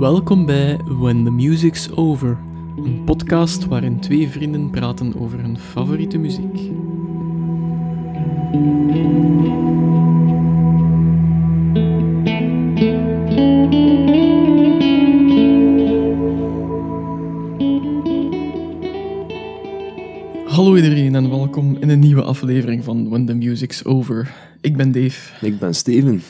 Welkom bij When the Music's Over, een podcast waarin twee vrienden praten over hun favoriete muziek. Hallo iedereen en welkom in een nieuwe aflevering van When the Music's Over. Ik ben Dave. Ik ben Steven.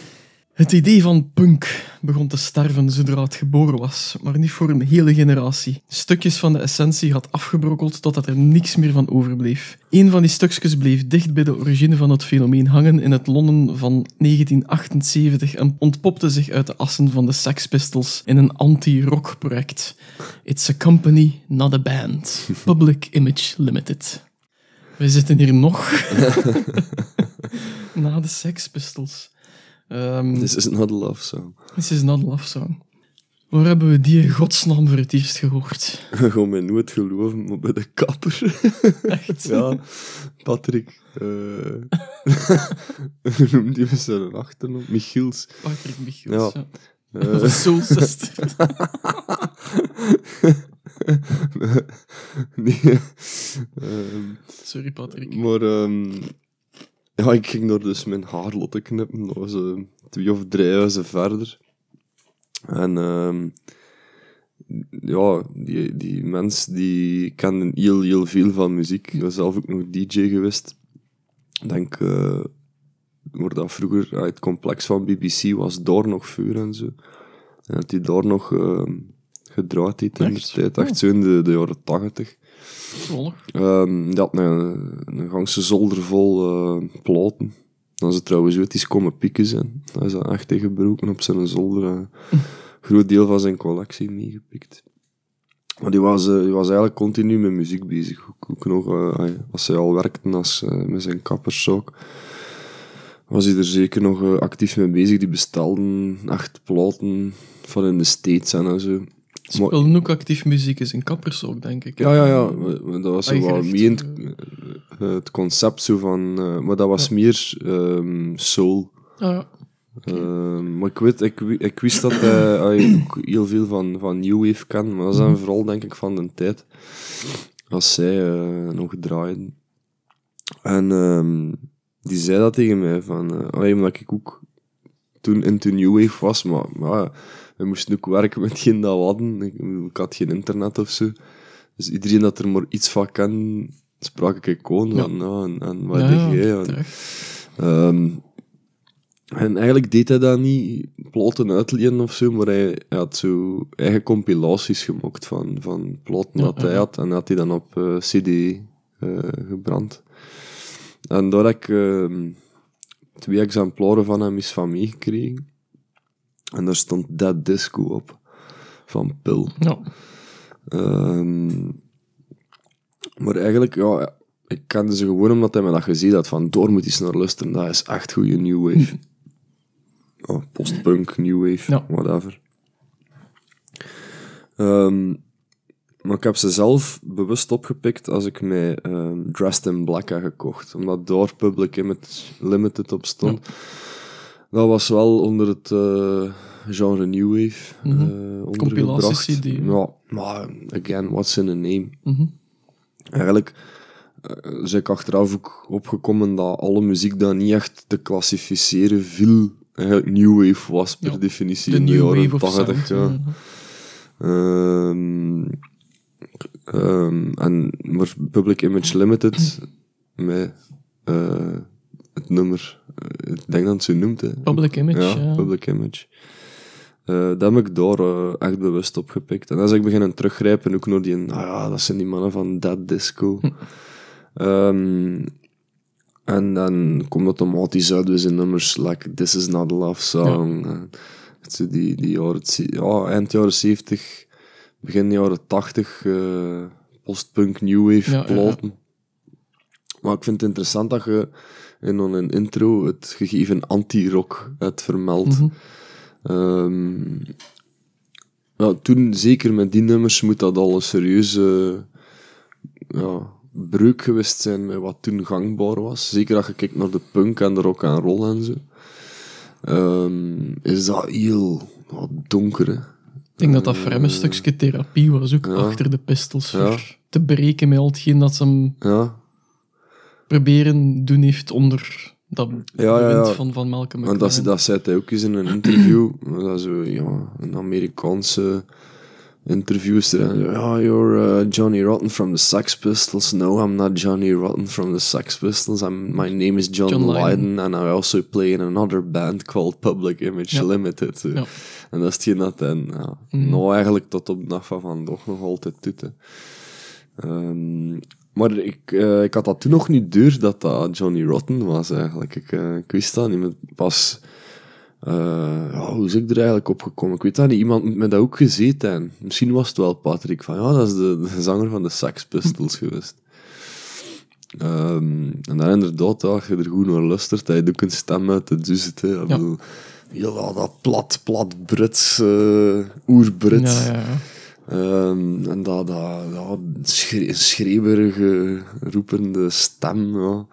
Het idee van punk begon te sterven zodra het geboren was, maar niet voor een hele generatie. Stukjes van de essentie had afgebrokkeld totdat er niks meer van overbleef. Een van die stukjes bleef dicht bij de origine van het fenomeen hangen in het Londen van 1978 en ontpopte zich uit de assen van de Sex Pistols in een anti-rock project. It's a company, not a band. Public Image Limited. We zitten hier nog na de Sex Pistols. Um, This is not a love song. This is not a love song. Waar hebben we die in godsnaam voor het eerst gehoord? Ga mij nooit geloven, maar bij de kapper. Echt? ja, Patrick. Uh, noemt hij zijn achternaam? Michiels. Patrick Michiels, ja. ja. Uh, de Soul Sister. nee, um, Sorry, Patrick. Maar um, ja, ik ging door dus mijn haar laten knippen. Dat was uh, twee of drie huizen verder. En um, ja, die, die mens die kende heel, heel veel van muziek. Ik was zelf ook nog DJ geweest. Ik denk, uh, waar dat vroeger, uh, het complex van BBC was daar nog vuur en zo. En dat hij daar nog uh, gedraaid heeft in de tijd. Echt zo in de, de jaren tachtig. Um, die had een, een gangse zolder vol uh, platen. Dan ze trouwens ooit eens komen pieken zijn. Hij is echt tegengebroken op zijn zolder. Een uh, groot deel van zijn collectie meegepikt. Maar die was, uh, die was eigenlijk continu met muziek bezig. Ook, ook nog, als hij al werkte als, met zijn kapperszaak, was hij er zeker nog actief mee bezig. Die bestelden echt platen van in de States en zo. Speelden ook actief muziek is een kappers ook, denk ik. Ja, ja, ja. Dat was zo wel meer het, het, concept zo van... Uh, maar dat was ja. meer um, soul. Ah, ja. Okay. Uh, maar ik, weet, ik, ik wist dat hij ook heel veel van, van New Wave kan. Maar dat is dan vooral, denk ik, van de tijd. Als zij uh, nog draaiden. En um, die zei dat tegen mij. Van, uh, omdat ik ook toen into New Wave was. Maar, maar we moesten ook werken met geen dat we hadden. Ik, ik, had geen internet of zo. Dus iedereen dat er maar iets van kan, sprak ik gewoon van, ja. nou, en, en wat ja, deed jij? En, um, en eigenlijk deed hij dat niet, platen uitlenen of zo, maar hij, hij had zo eigen compilaties gemaakt van, van dat hij had. En had hij dan op uh, CD uh, gebrand. En daar heb ik uh, twee exemplaren van hem eens van meegekregen. En daar stond Dead Disco op. Van Pil. Ja. Um, maar eigenlijk, ja, ik kende ze gewoon omdat hij me dat gezien had. Van, door moet eens naar luisteren. Dat is echt goede New Wave. oh, postpunk, New Wave, ja. whatever. Um, maar ik heb ze zelf bewust opgepikt als ik mij um, Dressed in Black heb gekocht. Omdat door Public Limited op stond. Ja. Dat was wel onder het uh, genre New Wave mm -hmm. uh, ondergebracht. Ja, maar again, what's in a name? Mm -hmm. Eigenlijk uh, is ik achteraf ook opgekomen dat alle muziek dat niet echt te klassificeren viel. Eigenlijk New Wave was per ja, definitie de in de New jaren Wave 80. Ja. Mm -hmm. um, um, en, maar Public Image Limited, met uh, het nummer, uh, ik denk dat het zo noemt. Hè. Public Image, ja. ja. Public Image. Uh, dat heb ik daar uh, echt bewust op gepikt. En als ik begin teruggrijpen, ook naar die, nou ja, dat zijn die mannen van Dead Disco. um, en dan komt automatisch uit dus in nummers like This Is Not a Love Song. Ja. Uh, die, die jaren, ja, eind jaren 70, begin jaren 80, uh, postpunk, new wave ja, platen. Ja, maar ik vind het interessant dat je in een intro het gegeven anti-rock hebt vermeld. Mm -hmm. um, ja, toen, zeker met die nummers, moet dat al een serieuze ja, breuk geweest zijn met wat toen gangbaar was. Zeker als je kijkt naar de punk en de rock en roll en zo. Um, is dat heel wat donker. Hè? denk dat dat voor hem een stukje therapie was, ook Ja. achter de pistols. Ja. Te breken met al hetgeen dat ze hem Ja, proberen doen heeft onder dat Ja, ja, van, van Malcolm want dat, McLaren. dat zei hij ook eens in een interview. dat zo, ja, een Amerikaanse interviewster. En zo, Ja, you're uh, Johnny Rotten from the Sex Pistols. No, I'm not Johnny Rotten from the Sex Pistols. I'm, my name is John, John Lydon. And I also play in another band called Public Image Ja. Limited. Ja. En dat is hetgeen dat hij Mhm. nou eigenlijk tot op de dag van vandaag nog altijd doet. Maar ik, eh, ik had dat toen nog niet door dat dat Johnny Rotten was eigenlijk. Ik, eh, ik wist dat niet. Pas, eh, ja, hoe is ik er eigenlijk op gekomen? Ik weet dat niet. Iemand moet me dat ook gezeten hebben. Misschien was het wel Patrick. Van ja, dat is de, de zanger van de Sex Pistols geweest. Ehm, en dan inderdaad, ja, als je er goed naar luistert, hij doet ook een stem uit de duizend. hè. Ik Ja. bedoel, dat plat, plat Brits, oer-Brits. Ja, ja, ja. Ehm, en dat, dat ja, schre schreeuwerige, roepende stem. Ja.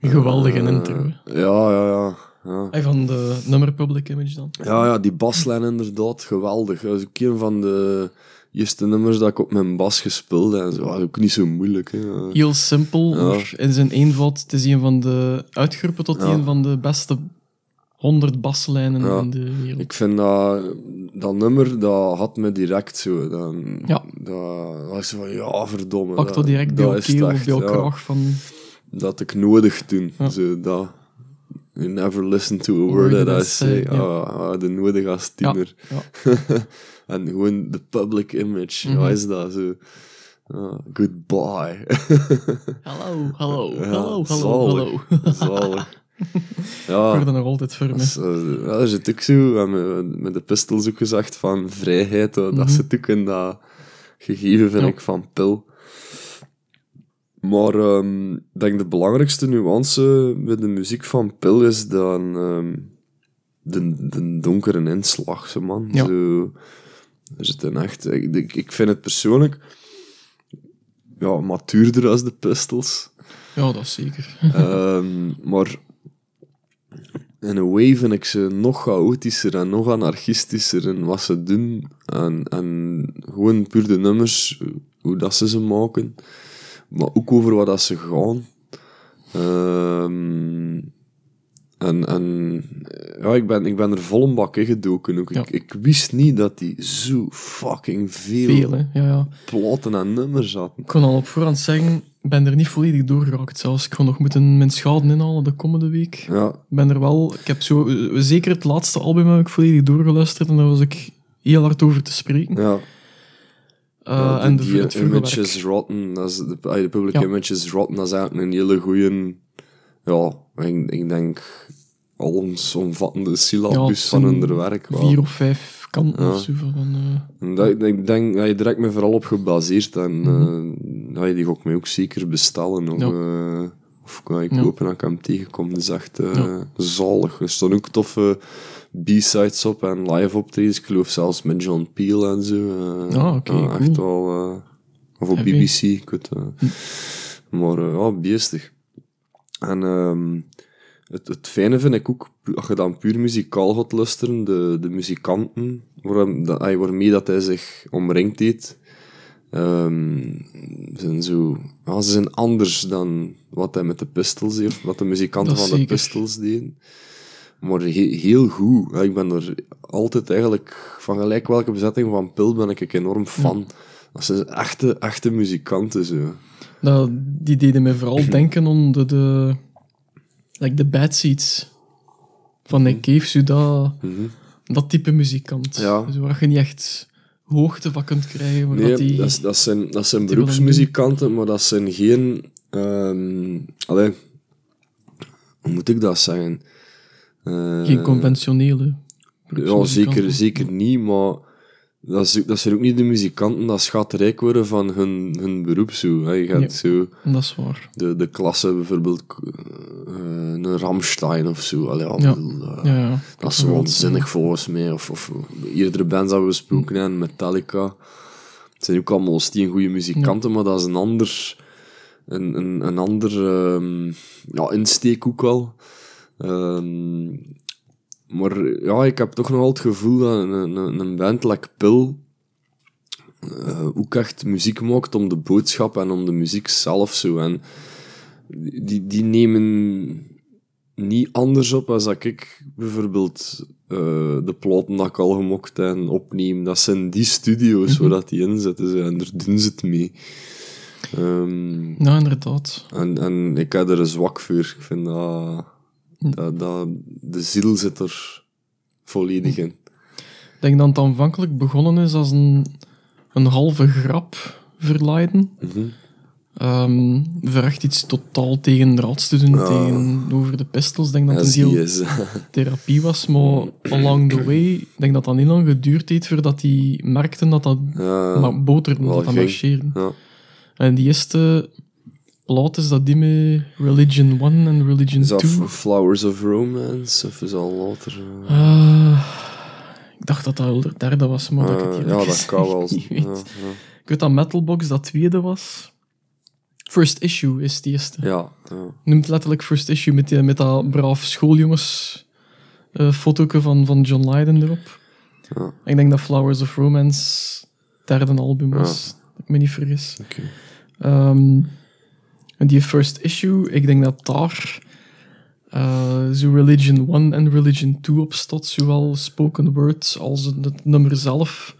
Geweldige Eh, intro. Ja, ja, ja. ja. Hey, van de nummer Public Image dan. Ja, ja, die baslijn inderdaad, geweldig. Dat is ook een van de eerste nummers dat ik op mijn bas gespeeld heb. En zo, was ook niet zo moeilijk. Hè. Heel simpel, Ja. maar in zijn eenvoud. Het is een van de uitgeroepen tot een van de beste 100 baslijnen Ja. in de wereld. Ik vind dat, dat nummer, dat had me direct zo. Dan, Ja. Dat was van, ja, verdomme. Pakt dat direct dat keel of bij jouw ja. kraag van... dat ik nodig toen. Ja. Zo, dat. You never listen to a word that I say. ah, de nodig als tiener. ja. en gewoon de public image. Wat is dat? Zo. ah, goodbye. Hallo, hallo, Ja, hallo, hallo, zalig. Zalig. Ik Ja, word er nog altijd voor dat me. is, eh, ja, dat zit ook zo. We hebben met de pistols ook gezegd van vrijheid. hoor. Dat Mhm. zit ook in dat gegeven, vind Ja. ik, van pil. Maar ehm, ik denk de belangrijkste nuance bij de muziek van Pil is dan ehm, de, de donkere inslag, zo man. Ja. Zo, er zit een echt... Ik, ik, ik vind het persoonlijk ja, matuurder als de Pistols. Ja, dat is zeker. Ehm, maar in een way vind ik ze nog chaotischer en nog anarchistischer in wat ze doen. En, en gewoon puur de nummers, hoe dat ze ze maken. Maar ook over wat dat ze gaan. Ehm, en en ja, ik, ben, ik ben er vol een bak in gedoken. Ook. Ja. Ik, ik wist niet dat die zo fucking veel, Veel. Ja, ja. platen en nummers hadden. Ik kon al op voorhand zeggen, ik ben er niet volledig doorgeraakt zelfs. Ik ga nog moeten mijn schade inhalen de komende week. Ja, Ik ben er wel... Ik heb zo... eh, Zeker het laatste album heb ik volledig doorgeluisterd en daar was ik heel hard over te spreken. ja. Eh, Ja, en de, die het vroege image werk. is rotten. Dat is de, de public Ja. image is rotten. Dat is eigenlijk een hele goede... Ja, ik, ik denk... Allesomvattende syllabus van hun werk. Vier of vijf kanten Ja. of zo. Van, eh, dat, ik denk dat je direct me vooral op gebaseerd. En eh, dat je die ik mij ook zeker bestellen. Of, Ja. eh, of kan ik kopen als ik hem tegenkom. Dat is echt zalig. Er staan ook toffe B-sides op en live optredens. Ik geloof zelfs met John Peel en zo. Ah, oké, echt cool. wel... of op. BBC. Ik weet, eh. Maar ja, beestig. En ehm, het, het fijne vind ik ook, als je dan puur muzikaal gaat luisteren, de, de muzikanten waar, dat, ay, waarmee dat hij zich omringd heeft, ehm, zijn zo, ja, ze zijn anders dan wat hij met de Pistols deed, of wat de muzikanten van de. Pistols deden. Maar he- heel goed. Ja, ik ben er altijd eigenlijk, van gelijk welke bezetting van Pil ben ik enorm fan. Dat zijn echte, echte muzikanten, zo. Dat, die deden me vooral denken aan de, de, like de bad seats van Nick Cave. Zo dat, Mhm. dat type muzikant. Ja. Zo waar je niet echt hoogte van kunt krijgen. Maar Nee, dat die, dat, zijn, dat zijn beroepsmuzikanten, maar dat zijn geen... ehm allee, hoe moet ik dat zeggen? Eh, geen conventionele Ja, zeker, zeker niet, maar dat, is, dat zijn ook niet de muzikanten dat schatrijk worden van hun, hun beroep. Zo, hè. Je gaat Ja. zo Dat is waar. de, de klasse, bijvoorbeeld eh, een Ramstein of zo. Allee, ja, eh, Ja, ja. Dat is waanzinnig volgens mij. Of, of eerdere bands dat we besproken hebben, Metallica. Het zijn ook allemaal stien goede muzikanten, maar dat is een ander, een, een, een ander ehm, ja, insteek ook wel. Ehm, maar ja, ik heb toch nog altijd het gevoel dat een, een, een band like Pil eh, ook echt muziek maakt om de boodschap en om de muziek zelf zo. En die, die nemen niet anders op als dat ik bijvoorbeeld eh, de platen dat ik al gemokt en opneem. Dat zijn die studio's waar dat die in zitten zo, en daar doen ze het mee. Ehm, Ja, inderdaad. en, en ik heb er een zwak voor. Ik vind dat, dat, dat de ziel zit er volledig in. Ik denk dat het aanvankelijk begonnen is als een, een halve grap verleiden. Voor echt iets totaal tegen draads te doen, tegenover de pistols. Ik denk dat het een ze. therapie was, maar along the way, ik denk dat dat niet lang geduurd heeft voordat die merkten dat dat Ja, maar boterde, wel dat dat marcheerde. ja. En die eerste plaat is dat die met Religion 1 en Religion Is dat 2. Flowers of Romance? Of is al later? eh? Ah, ik dacht dat dat wel de derde was, maar dat ik het Eh, ja, dat kan wel. niet Ja, weet. ja. Ik weet dat Metalbox dat tweede was. First Issue is het eerste. ja, ja. Noemt letterlijk First Issue met, die, met dat braaf schooljongens fotootje van, van John Lydon erop. Ja. Ik denk dat Flowers of Romance het derde album was, dat ik me niet vergis. Oké. Ehm, en die First Issue, ik denk dat daar eh, zo Religion 1 en Religion 2 op staat, zowel spoken words als het nummer zelf.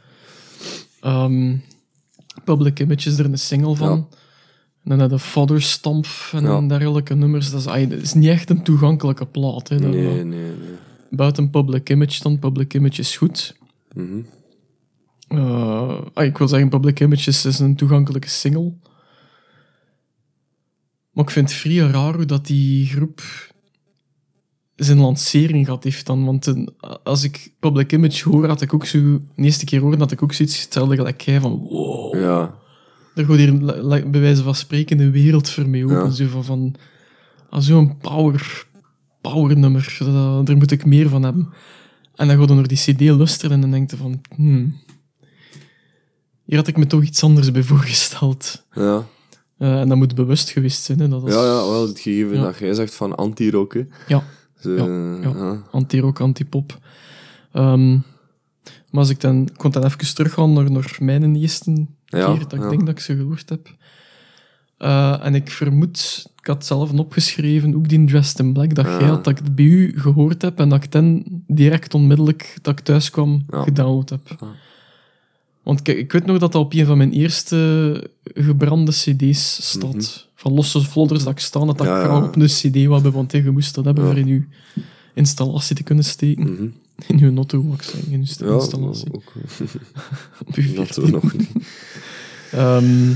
Ehm, Public Image is er een single van. Ja. En dan je Father Stamp en Ja. dergelijke nummers. Dat is, dat is niet echt een toegankelijke plaat. Hè, Nee, nee, nee. Buiten Public Image dan. Public Image is goed. Mhm. Eh, ik wil zeggen, Public Image is, is een toegankelijke single. Maar ik vind het vrij raar hoe dat die groep zijn lancering gehad heeft dan. Want een- als ik Public Image hoor, had ik ook zo... De eerste keer hoorde dat ik ook zoiets hetzelfde gelijk jij van... Wow, Ja, er gaat hier bij wijze van spreken een wereld voor mij open. Ja. Zo van, van ah, zo'n power, power nummer. Dat, daar moet ik meer van hebben. En dan ga naar die cd luisteren en dan denk je van... Hmm, hier had ik me toch iets anders bij voorgesteld. ja. Eh, en dat moet bewust geweest zijn. Hè, dat is Ja, ja, wel het gegeven Ja. dat jij zegt van anti-rock. Ja, Zo, Ja, eh, ja. ja. anti-rock, anti-pop. Ehm, maar als ik dan... Ik kon dan even teruggaan naar, naar mijn eerste keer dat ik denk dat ik ze gehoord heb. Eh, en ik vermoed, ik had zelf opgeschreven, ook die Dressed in Black, dat Ja. jij had, dat ik het bij u gehoord heb en dat ik dan direct onmiddellijk, dat ik thuis kwam, gedownload heb. Want kijk, ik weet nog dat dat op een van mijn eerste gebrande cd's staat. Van losse vlodders dat ik staan, dat, Mhm. Ik ja. graag op een cd wat hebben, want je moest dat hebben voor in je installatie te kunnen steken. Mhm. In je notto, mag ik zeggen, in je installatie. ook. Op je Dat 14. we nog niet. Ehm,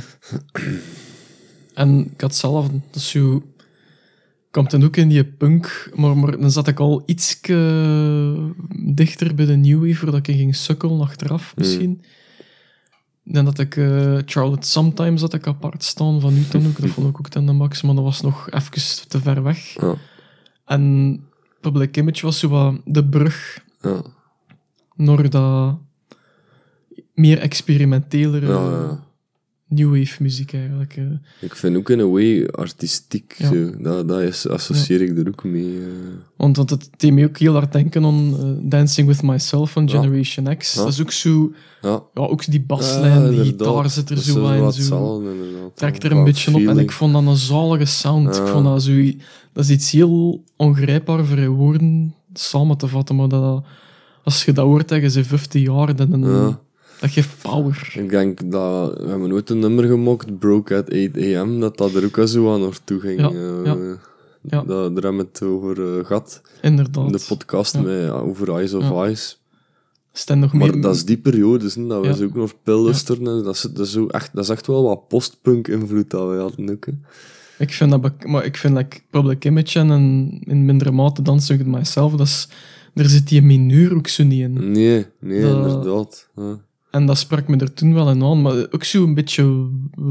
en ik had zelf, dus zo, kwam dan ook in die punk, maar, maar dan zat ik al iets dichter bij de New Wave, voordat ik ging sukkelen achteraf misschien. Dan dat ik eh, Charlotte Sometimes had ik apart staan van ook, dat vond ik ook ten de max, maar dat was nog even te ver weg. Ja, En Public Image was zo wat de brug ja, naar dat meer experimentelere ja. New wave muziek eigenlijk. eh. Ik vind ook in een way artistiek. Ja. Zo. Dat, dat is, associeer ik er ook mee. eh. Want, want het deed me ook heel hard denken aan eh, Dancing With Myself van Ja. Generation X. Dat is ook zo... Ja, Ja, ook die baslijn, die gitaar zit er Dat zo aan. wat Zo. Trekt er een beetje op. En ik vond dat een zalige sound. Ik vond dat zo... Dat is iets heel ongrijpbaar voor je woorden samen te vatten. Maar dat, als je dat hoort tegen ze 15 jaar, dan... Dat geeft power. Ik denk dat we hebben ooit een nummer gemokt, Broke at 8 am, dat dat er ook al zo aan naartoe ging. Ja, eh, ja. Ja. Dat, daar hebben we het over eh, gehad Inderdaad. in de podcast met, ja, over Eyes of. Eyes. Nog Maar meer... dat is die periode, hè, dat we ook nog pil luisteren. en Dat, is, dat, echt, dat is echt wel wat postpunk invloed dat we hadden ook. hè. Ik vind dat... Maar ik vind like, Public Image en in, in mindere mate Dancing With Myself, dat is... Er zit die mineur ook zo niet in. Nee, nee, Dat- inderdaad. Ja. En dat sprak me er toen wel in aan, maar ook zo een beetje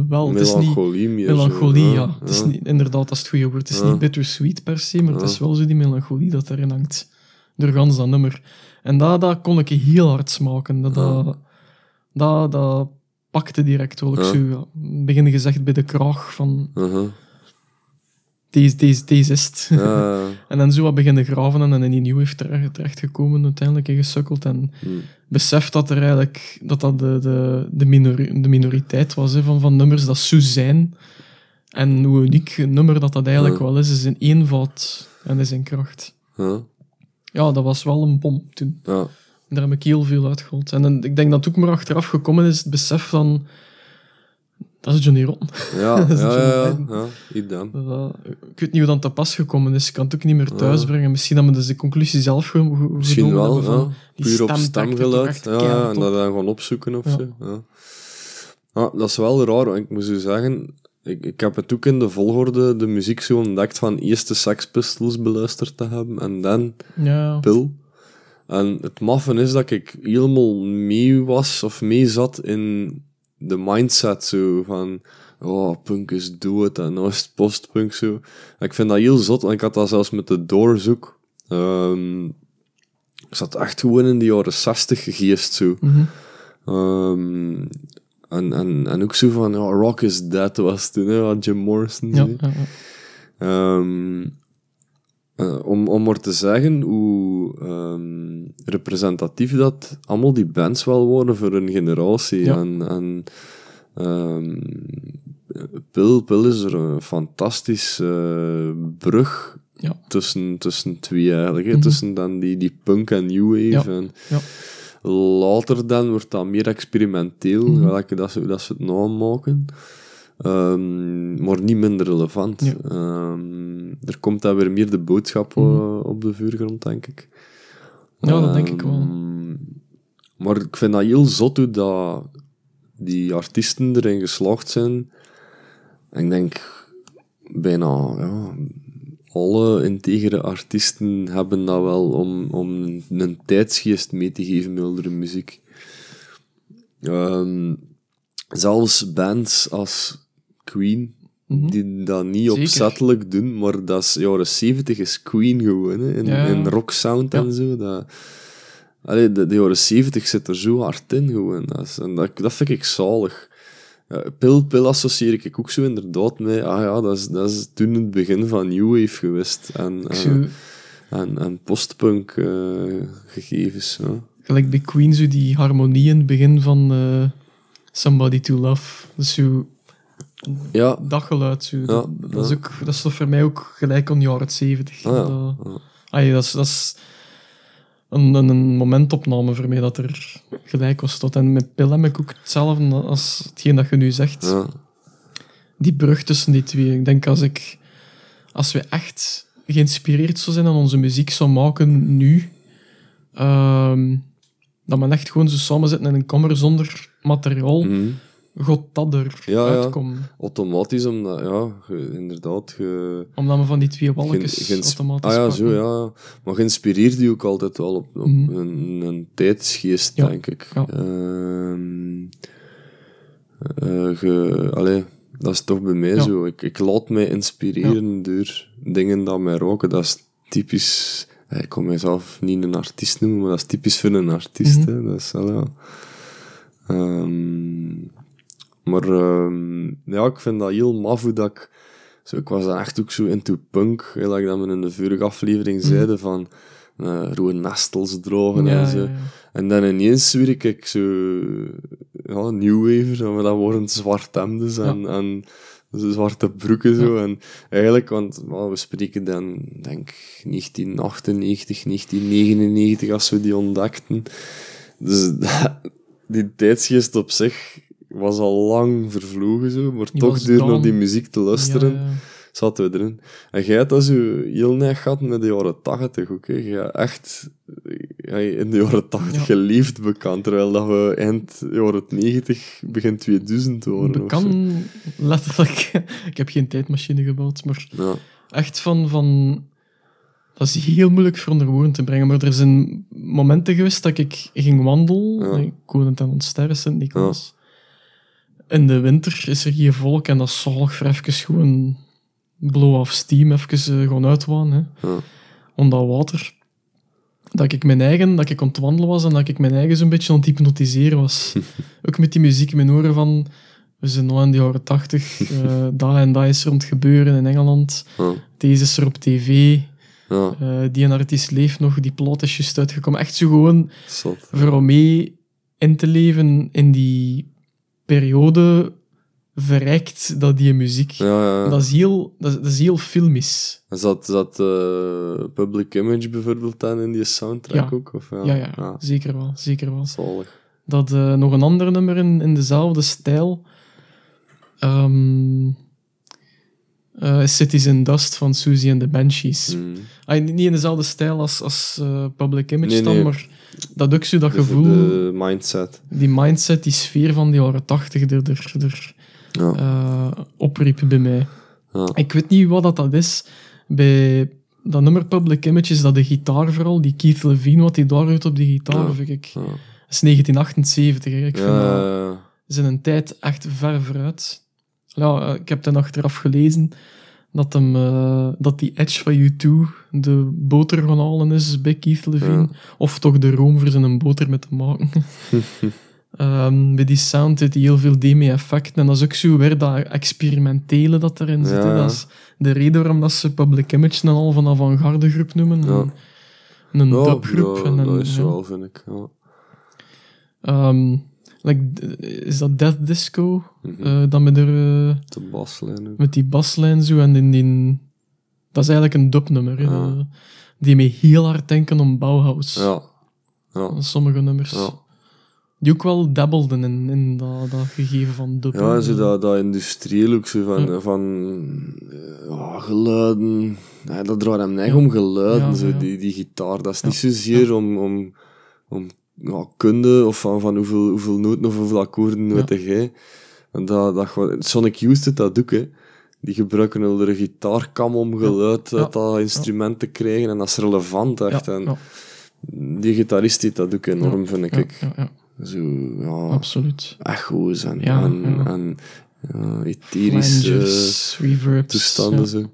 wel. Het is niet Melancholie zo, melancholie, ja. Het is niet, inderdaad, dat is het goede woord. Het is Ja. niet bittersweet per se, maar het is wel zo die melancholie dat erin hangt. Door gans dat nummer. En dat, dat kon ik heel hard smaken. Dat, dat, dat, dat pakte direct wel. Ik zo, ja, begin gezegd bij de kraag van... Uh-huh. Deze, deze, deze is het. Ja, En dan zo wat beginnen graven en dan in die nieuw heeft terecht, terechtgekomen, uiteindelijk en gesukkeld. En hm. beseft dat er eigenlijk dat dat de, de, de, minori- de minoriteit was hè, van, van nummers dat zo zijn. En hoe uniek een nummer dat dat eigenlijk Ja. wel is, is in eenvoud en is in kracht. ja, Ja, dat was wel een bom toen. Daar heb ik heel veel uitgehaald. En dan- ik denk dat het ook maar achteraf gekomen is, het besef van... Dat is Johnny Rotten. Ja, Dat is ja, ja, ja, ja, ik weet niet hoe dat te pas gekomen is. Ik kan het ook niet meer thuisbrengen. Misschien dat we dus de conclusie zelf ge- ge- Misschien wel, van... ja. Puur op stemgeluid. Ja, en dat dan gaan opzoeken of Ja. zo. Ja. Ja, dat is wel raar, want ik moet zo zeggen... Ik, ik heb het ook in de volgorde de muziek zo ontdekt van eerst de Sex Pistols beluisterd te hebben en dan Ja, Pil. En het maffen is dat ik helemaal mee was of mee zat in de mindset zo van oh, punk is dood en nou is postpunk zo. En ik vind dat heel zot, want ik had dat zelfs met de Doors ook. Ehm, ik zat echt gewoon in de jaren 60 geest zo. Ehm, en, en, en ook zo van, ja, rock is dead was toen, hè, Jim Morrison ja, zei. ja, ja. Eh, om, om maar te zeggen hoe ehm, representatief dat allemaal die bands wel worden voor een generatie. Ja. En, en ehm, Pil, Pil is er een fantastisch eh, brug Ja. tussen, tussen twee eigenlijk. Mhm. Tussen dan die, die punk en new wave. Ja. En Ja. Later dan wordt dat meer experimenteel, gelijk dat ze, dat ze het nou maken. Ehm, maar niet minder relevant. Ja. Ehm, er komt dan weer meer de boodschap eh, Mhm. op de vuurgrond, denk ik. Ja, dat denk ik wel. Ehm, Maar ik vind dat heel zot hoe dat die artiesten erin geslaagd zijn. En ik denk bijna ja, alle integere artiesten hebben dat wel om, om een, een tijdsgeest mee te geven met hun muziek. Zelfs bands als Queen, Mhm. die dat niet Zeker. opzettelijk doen, maar dat is jaren 70 is Queen gewoon, hè, in, Ja. in rock sound en Ja. zo. Dat, allee, de, de jaren 70 zit er zo hard in gewoon. Dat, is- en dat, dat vind ik zalig. Ja, pil, pil associeer ik ook zo inderdaad mee. Ah ja, dat is, dat is toen het begin van New Wave geweest. En, eh, en, en postpunk eh, gegevens. Ja. gelijk bij Queen, zo die harmonie in het begin van eh, Somebody to Love. Dus zo Ja, dat geluid. Zo. dat, Ja, dat, is ook, dat is toch voor mij ook gelijk aan de jaren 70. Ah, ja. Dat, dat is, dat is een, een, momentopname voor mij dat er gelijk was tot. En met Pil heb ik ook hetzelfde als hetgeen dat je nu zegt. Die brug tussen die twee. Ik denk als ik... Als we echt geïnspireerd zou zijn aan onze muziek zou maken nu... ehm, dat men echt gewoon zo samen zitten in een kamer zonder materiaal, Mhm. Dat er Ja, ja. uitkomt. Automatisch, omdat, ja, ge- inderdaad, ge, Omdat we van die twee walletjes automatisch Ah ja, pakken. zo, ja. Maar geïnspireerd die ook altijd wel op, op Mhm. een, een tijdsgeest, Ja, denk ik. ja. Ehm, eh, ge, allee, dat is toch bij mij Ja. zo. Ik, ik laat mij inspireren door dingen dat mij roken. Dat is typisch... eh, Ik kon mijzelf niet een artiest noemen, maar dat is typisch voor een artiest. Mhm. hè. Dat is wel, ja... Ehm, maar ehm, ja, ik vind dat heel maf hoe dat ik... Zo, ik was dan echt ook zo into punk, like dat we in de vorige aflevering zeiden, van eh rode nestels drogen Ja, en zo. ja. En dan ineens werk ik zo... Ja, New Wave, dat worden zwart hemden en, en zwarte broeken zo. En eigenlijk, want well, we spreken dan, denk 1998, 1999, als we die ontdekten. Dus die tijdsgeest op zich was al lang vervlogen, zo, maar toch door naar die muziek te luisteren Ja, ja. zaten we erin. En jij had dat zo heel neig gehad met de jaren tachtig ook. Hè. Je hebt echt in de jaren tachtig Ja. geleefd bekend, terwijl dat we eind jaren 90, begin 2000 worden. Dat of zo. kan letterlijk... ik heb geen tijdmachine gebouwd, maar Ja. echt van, van... Dat is heel moeilijk voor onder woorden te brengen, maar er zijn momenten geweest dat ik ging wandelen. Ja. Ik woon ten ontsterren, Sint-Nicolas. In de winter is er hier volk en dat is zalig voor even gewoon blow-off steam, even eh, gewoon uitwaan. Hè. Ja. Onder dat water. Dat ik mijn eigen, dat ik aan het wandelen was en dat ik mijn eigen zo'n beetje aan het hypnotiseren was. Ook met die muziek in mijn oren van we zijn nog in de jaren tachtig. dat en dat is er om het gebeuren in Engeland. Ja. Deze is er op tv. Ja, eh, die een artiest leeft nog. Die plot is juist uitgekomen. Echt zo gewoon zot. voor om mee in te leven in die periode verrijkt dat die muziek. Ja, ja. Dat, is heel, dat, is, dat is heel filmisch. Zat, zat eh, Public Image bijvoorbeeld dan in die soundtrack Ja. ook? Of, ja, Ja, ja, zeker wel. Zeker wel. zalig. Dat eh, nog een ander nummer in, in dezelfde stijl. is Cities in Dust van Susie and the Banshees. Mm. Ah, niet in dezelfde stijl als, als Public Image Nee, dan, nee. maar dat ook zo dat De- gevoel, De mindset. die mindset, die sfeer van de jaren tachtig er, er, er Ja. eh, opriep bij mij. Ja. Ik weet niet wat dat, dat is. Bij dat nummer Public Image is dat de gitaar vooral, die Keith Levine, wat hij daar doet op die gitaar, Ja. vind ik. Dat is 1978, hè. Ik vind dat is in een tijd echt ver vooruit. Ja, eh, ik heb dan achteraf gelezen dat, hem, eh, dat die Edge van U2 de boter gaan halen is bij Keith Levine. Ja. Of toch de room voor zijn boter met te maken. Ehm, bij die sound zit heel veel demi-effecten. En dat is ook zo weer dat experimentele dat erin zit. Ja. Dat is de reden waarom dat ze Public Image en al van avant-garde groep noemen. Ja. Een, dubgroep. ja, en een, dat is wel, vind ik. Ja. Like, is dat Death Disco? Mhm. Eh, dat met, er, eh, De baslijn ook. met die baslijn zo en in die... Dat is eigenlijk een dubnummer. Ja. Die me heel hard denken om Bauhaus. Ja. Ja. Sommige nummers. Ja. Die ook wel dabbelden in, in dat, dat gegeven van dub. Ja, zo dat, dat industrieel ook zo van, Ja. van geluiden. Dat draait hem echt om geluiden, zo. Die, die gitaar. Dat is niet zozeer om, om, om ja, kunde of van, van hoeveel, hoeveel noten of hoeveel akkoorden Ja. weet jij. En dat, dat, gewoon- Sonic Youth doet dat ook, hè. Die gebruiken een gitaarkam om geluid Ja. uit dat instrument te krijgen. En dat is relevant, echt. Ja, en die gitarist deed dat ook enorm, vind ik. Zo, ja, absoluut. echo's en, en, en ja, etherische reverbs. toestanden. Zo.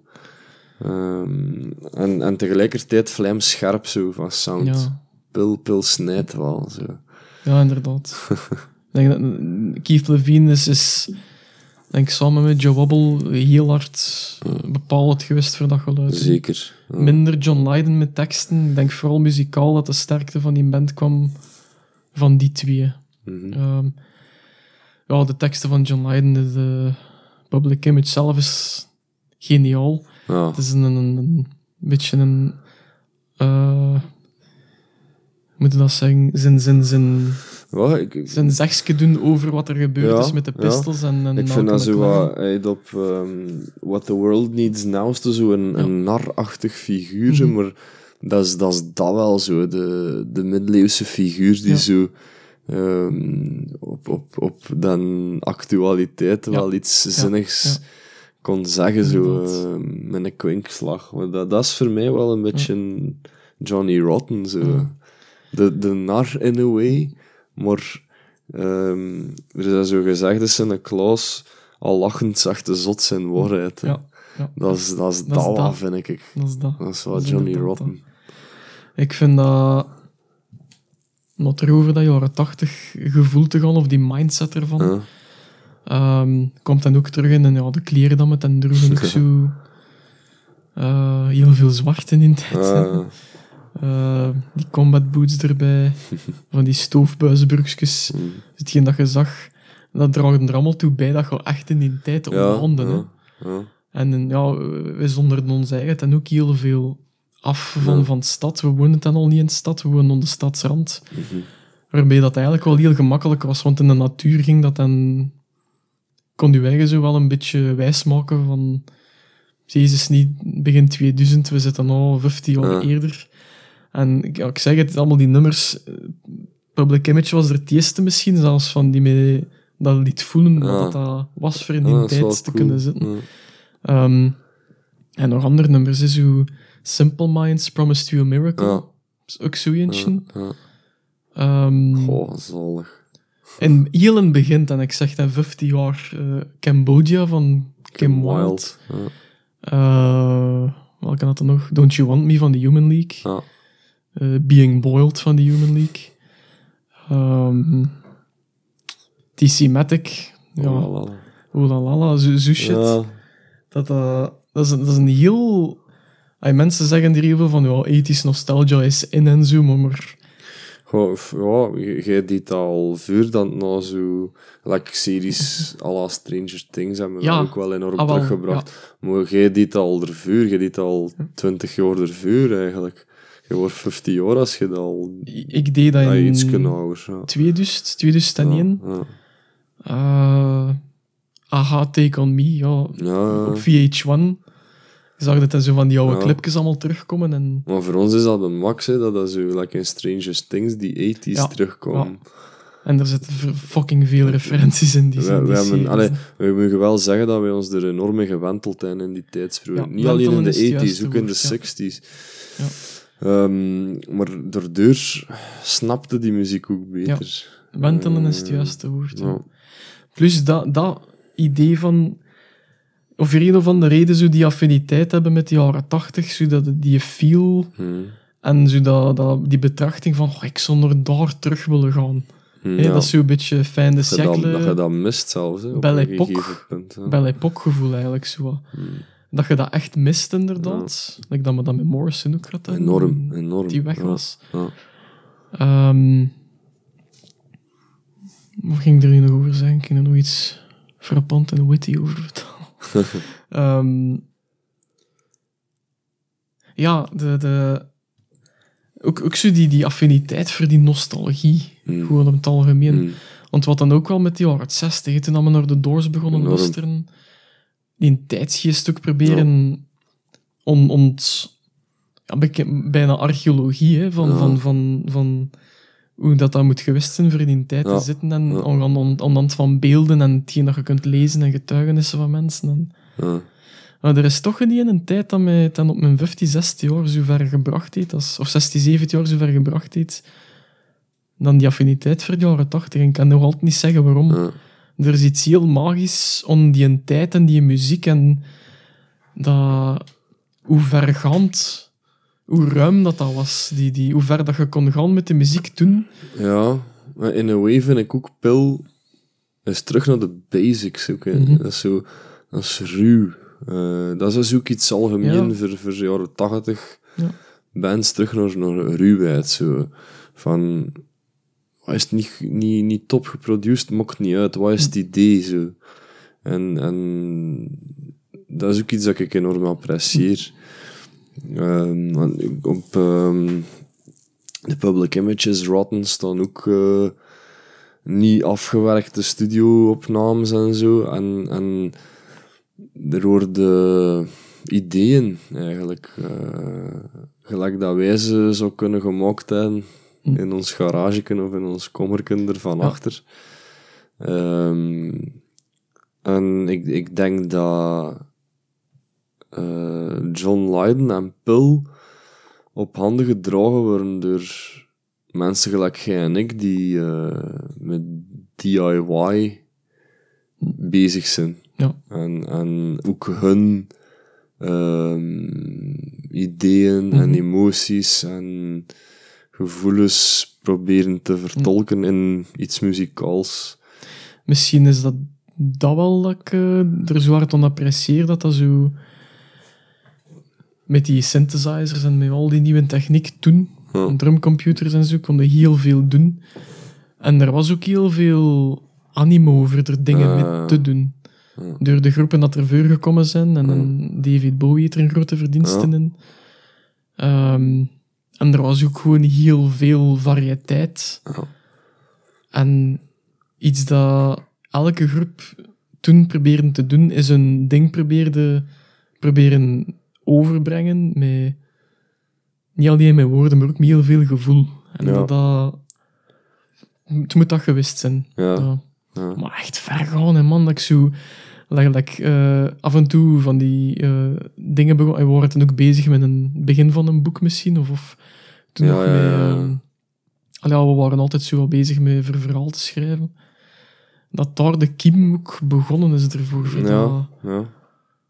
Ehm, en, en tegelijkertijd vlijmscherp zo van sound. Pil, pil snijdt wel. Zo. Ja, inderdaad. denk dat Keith Levine is, is denk ik, samen met Joe Wobble heel hard eh, bepalend geweest voor dat geluid. Zeker. Ja. Minder John Lydon met teksten. Ik denk vooral muzikaal dat de sterkte van die band kwam van die twee. Mhm. Ehm, ja, de teksten van John Lydon, de, de public image zelf is geniaal. Ja. Het is een, een, een beetje een... eh, moet je dat zeggen? Zijn, zijn, zijn, Ja, ik, zijn zegje doen over wat er gebeurd Ja, is met de ja. pistols en, en ik vind dat zo wat... Hij op ehm, What the World Needs Now is er zo een, een narachtig figuur, Mhm. maar dat is, dat is dat wel zo. De, de middeleeuwse figuur die zo... ehm, op, op, op dan actualiteit wel iets zinnigs kon zeggen, zo, eh, met een kwinkslag. Maar dat, dat is voor mij wel een beetje Johnny Rotten, zo. De, de nar in a way, maar ehm, er is dat zo gezegd, dat zijn een Klaus al lachend zag de zot zijn waarheid. Ja, ja. Dat is dat, is Dat dat, is wel, dat. vind ik. Dat is dat. Dat is is Johnny Rotten. Ik vind dat... Het erover dat jaren tachtig gevoel te gaan, of die mindset ervan, Ja. ehm, komt dan ook terug in en ja, de kleren dan met en droegen ook zo... eh, heel veel zwart in die tijd. Eh, die combat boots erbij, van die stoofbuisbroekjes. mm. Hetgeen dat je zag, dat draagde er allemaal toe bij dat je echt in die tijd ja, onderhanden. ja, ja. En eh, ja, wij zonderden ons eigen dan ook heel veel af van, van de stad. We woonden dan al niet in de stad, we woonden aan de stadsrand. Mhm. Waarbij dat eigenlijk wel heel gemakkelijk was, want in de natuur ging dat dan... Kon je eigen zo wel een beetje wijsmaken van... Jezus, niet begin 2000, we zitten al 15 jaar Ja. eerder. En ik- ja, ik zeg het, allemaal die nummers... eh, Public Image was er het eerste misschien, zelfs van die mij dat liet voelen, wat dat, dat was voor in die tijd te cool. kunnen zitten. Ehm, en nog andere nummers is hoe Simple Minds Promised You a Miracle. Is ook zo eentje. Ehm, Goh, zalig. en heel in het begin, en ik zeg dan 50 jaar, eh, Cambodia van Kim, Wilde. Ja. Eh, welke had er nog? Don't You Want Me van The Human League. Ja. Eh, Being Boiled van The Human League. Ehm, TC Matic, Ja. Oh, la, la. Oh la la la, zo, shit. Ja, Dat, dat, dat, is, een- dat is een heel... Ay, mensen zeggen er heel veel van, ja, ethisch nostalgia is in en zo, maar... Goh, ja, jij deed al vuur dan na zo... Like series à la Stranger Things hebben we Ja. ook wel enorm Ah, wel, teruggebracht. Maar jij deed al er vuur, jij deed al 20 jaar er vuur eigenlijk. Je wordt 50 jaar als je dat al... ik deed dat Ja, in iets ouder. Ja. 2000, 2001. Ja, Eh, aha, Take On Me, ja. ja. Op VH1 zag dat dan zo van die oude Ja. clipjes allemaal terugkomen. En Maar voor ons is dat een max, hè, dat dat zo, like in Stranger Things, die 80s Ja, terugkomen. En er zitten fucking veel referenties in die, We, in die we, we mogen wel zeggen dat wij ons er enorm mee gewenteld hebben in die tijdsperiode. Ja, Niet alleen in de 80s, juiste ook in de woord, ja. 60s. Ja. Ehm, maar daardoor snapte die muziek ook beter. Wentelen is het Eh, juiste woord. ja. Ja. Plus dat, dat idee van... Of er een of andere reden zo die affiniteit hebben met die jaren tachtig, zodat die feel Hm. en zo dat, dat, die betrachting van oh, ik zou naar daar terug willen gaan. Hm, ja. Dat is zo'n beetje fijn de dat, je dat, mist zelfs, Belle Époque. Ja. Gevoel eigenlijk. Zo. Dat je dat echt mist inderdaad. Like dat we dat met Morrison ook hebben, Enorm, enorm. Die weg was. ja. Ehm, wat ging er nu nog over zijn? Ik ging er nog iets frappant en witty over vertellen. Ehm, ja, de, de, ook, ook zo die, die affiniteit voor die nostalgie. Hm. Gewoon op het algemeen. Hm. Want wat dan ook wel met die jaren 60, toen we naar de Doors begonnen luisteren, die een tijdsgeest ook proberen on, ont, ja, bijna archeologie hè, van, Ja. van, van, van hoe dat, dat moet geweest zijn voor die tijd te zitten en aan, aan, aan de hand van beelden en hetgeen dat je kunt lezen en getuigenissen van mensen. En, maar er is toch in een tijd dat mij dan op mijn 15, 16 jaar zo ver gebracht heeft, als, of 16, 17 jaar zo ver gebracht heeft, dan die affiniteit voor de jaren 80. En ik kan nog altijd niet zeggen waarom. Er is iets heel magisch om die tijd en die muziek en dat, hoe vergaand, hoe ruim dat dat was. Die, die, hoe ver dat je kon gaan met de muziek toen. Ja, maar in een way vind ik ook Pil is terug naar de basics. Ook, hè. Mhm. Dat is zo, dat is ruw. Eh, dat is dus ook iets algemeen Ja. voor, voor de jaren tachtig. Ja. Bands terug naar, naar ruwheid. Zo. Van, wat is het niet, niet, niet top geproduceerd, maakt niet uit. Wat is het idee? Zo. En, en dat is ook iets dat ik enorm apprecieer. Ehm, want op ehm, de public images rotten staan ook eh, niet afgewerkte studio-opnames en zo. En, en er worden ideeën eigenlijk, eh, gelijk dat wij ze zo kunnen gemaakt hebben Hm. In ons garage of in ons kommerken ervan Ja. achter. Ehm, en ik, ik denk dat eh, John Lydon en Pill op handen gedragen worden door mensen gelijk jij en ik die eh, met DIY bezig zijn. Ja. En, en ook hun ehm, ideeën en Mhm. emoties en gevoelens proberen te vertolken in iets muzikaals. Misschien is dat, dat wel dat ik eh, er zo hard aan apprecieer, dat dat zo... Met die synthesizers en met al die nieuwe techniek toen, Ja. drumcomputers en zo, konden heel veel doen. En er was ook heel veel animo over er dingen Ah. mee te doen. Ja. Door de groepen dat er voor gekomen zijn. En, en David Bowie heeft er een grote verdiensten in. Ehm, en er was ook gewoon heel veel variëteit. En iets dat elke groep toen probeerde te doen, is een ding probeerde, proberen overbrengen met niet alleen met woorden, maar ook met heel veel gevoel. En Ja. dat, dat het moet dat gewist zijn. Ja. Maar echt ver gaan, hè, man. Dat ik zo... like, eh, af en toe van die eh, dingen begon... We waren toen ook bezig met een begin van een boek misschien, of, of toen Ja, nog ja, ehm, we waren altijd zo wel bezig met voor verhaal te schrijven. Dat daar de kiem ook begonnen is ervoor. voor Ja, ja.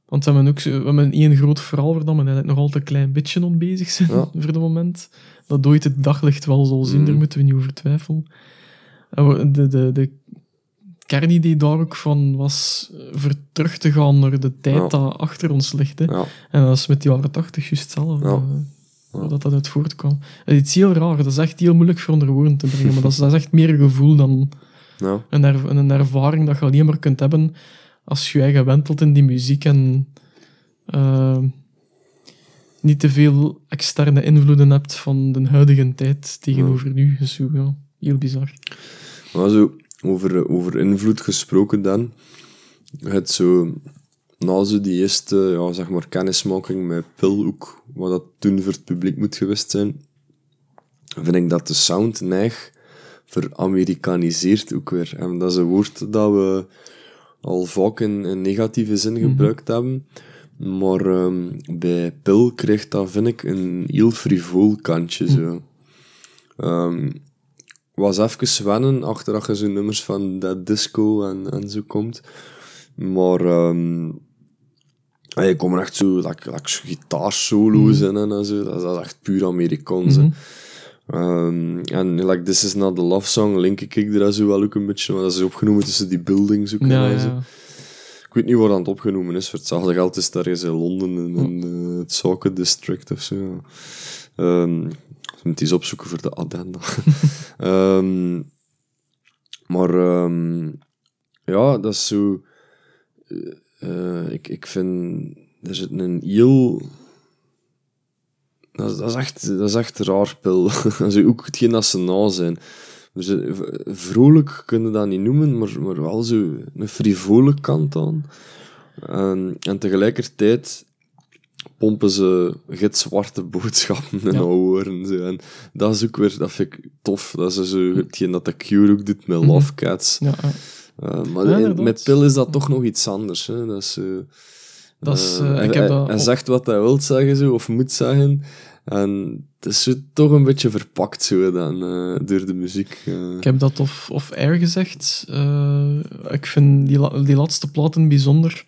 want we hebben ook zo, we hebben één groot verhaal dat we eigenlijk nog altijd een klein beetje om bezig zijn voor het moment. Dat ooit het daglicht wel zal zien, Mm. daar moeten we niet over twijfelen. En we- de, de, de kernidee daar ook van was eh, voor terug te gaan naar de tijd Ja. dat achter ons ligt. Hè. Ja, En dat is met de jaren tachtig juist hetzelfde. Ja. eh. Dat dat uit voortkwam. Het is heel raar. Dat is echt heel moeilijk voor onder woorden te brengen. Maar dat is, dat is echt meer een gevoel dan een, er- een ervaring dat je alleen maar kunt hebben als je je eigen wentelt in die muziek en eh, niet te veel externe invloeden hebt van de huidige tijd tegenover nu. Dus heel bizar. Maar zo, over, over invloed gesproken dan. Het zo, na zo die eerste, ja, zeg maar, kennismaking met Pil, ook wat dat toen voor het publiek moet geweest zijn, vind ik dat de sound neig veramerikaniseert ook weer. En dat is een woord dat we al vaak in, in negatieve zin gebruikt hebben. Maar ehm, bij Pil krijgt dat, vind ik, een heel frivol kantje. Zo. Ehm, was even wennen, achter dat je zo nummers van dat disco en, en zo komt. Maar ehm je komt echt zo, like, like zo gitaarsolo's in en zo. Dat is, dat is echt puur Amerikaans. Mhm. Ehm, en like This Is Not The Love Song link ik er zo wel ook een beetje, maar dat is opgenomen tussen die buildings ook. Ja, en zo. ja. Ik weet niet waar dat opgenomen is. Voor hetzelfde geld is het ergens in Londen, in, in eh, het Soccer District of zo. ja. Ehm, moet eens opzoeken voor de addenda. Ehm, maar ehm, ja, dat is zo... eh, eh, ik, ik vind... Er zit een heel... Dat is, dat is, echt, dat is echt raar pil. Zo, ook hetgeen dat ze na zijn. Dus, vrolijk kunnen dat niet noemen, maar, maar wel zo een frivole kant aan. En, en tegelijkertijd pompen ze gitzwarte boodschappen in Ja. Zo. En dat is ook weer, dat vind ik tof. Dat is zo hetgeen dat de Cure ook doet met Love Cats. Ja, ja. Uh, maar Ja, in- inderdaad. met Pil is dat toch nog iets anders. Hè. Dat is, eh, Dat is, eh, eh, hij, ik heb hij- dat hij zegt wat hij wil zeggen, zo, of moet zeggen. En het is toch een beetje verpakt zo, dan, eh, door de muziek. eh. Ik heb dat of, of air gezegd. Eh, ik vind die, die laatste platen bijzonder.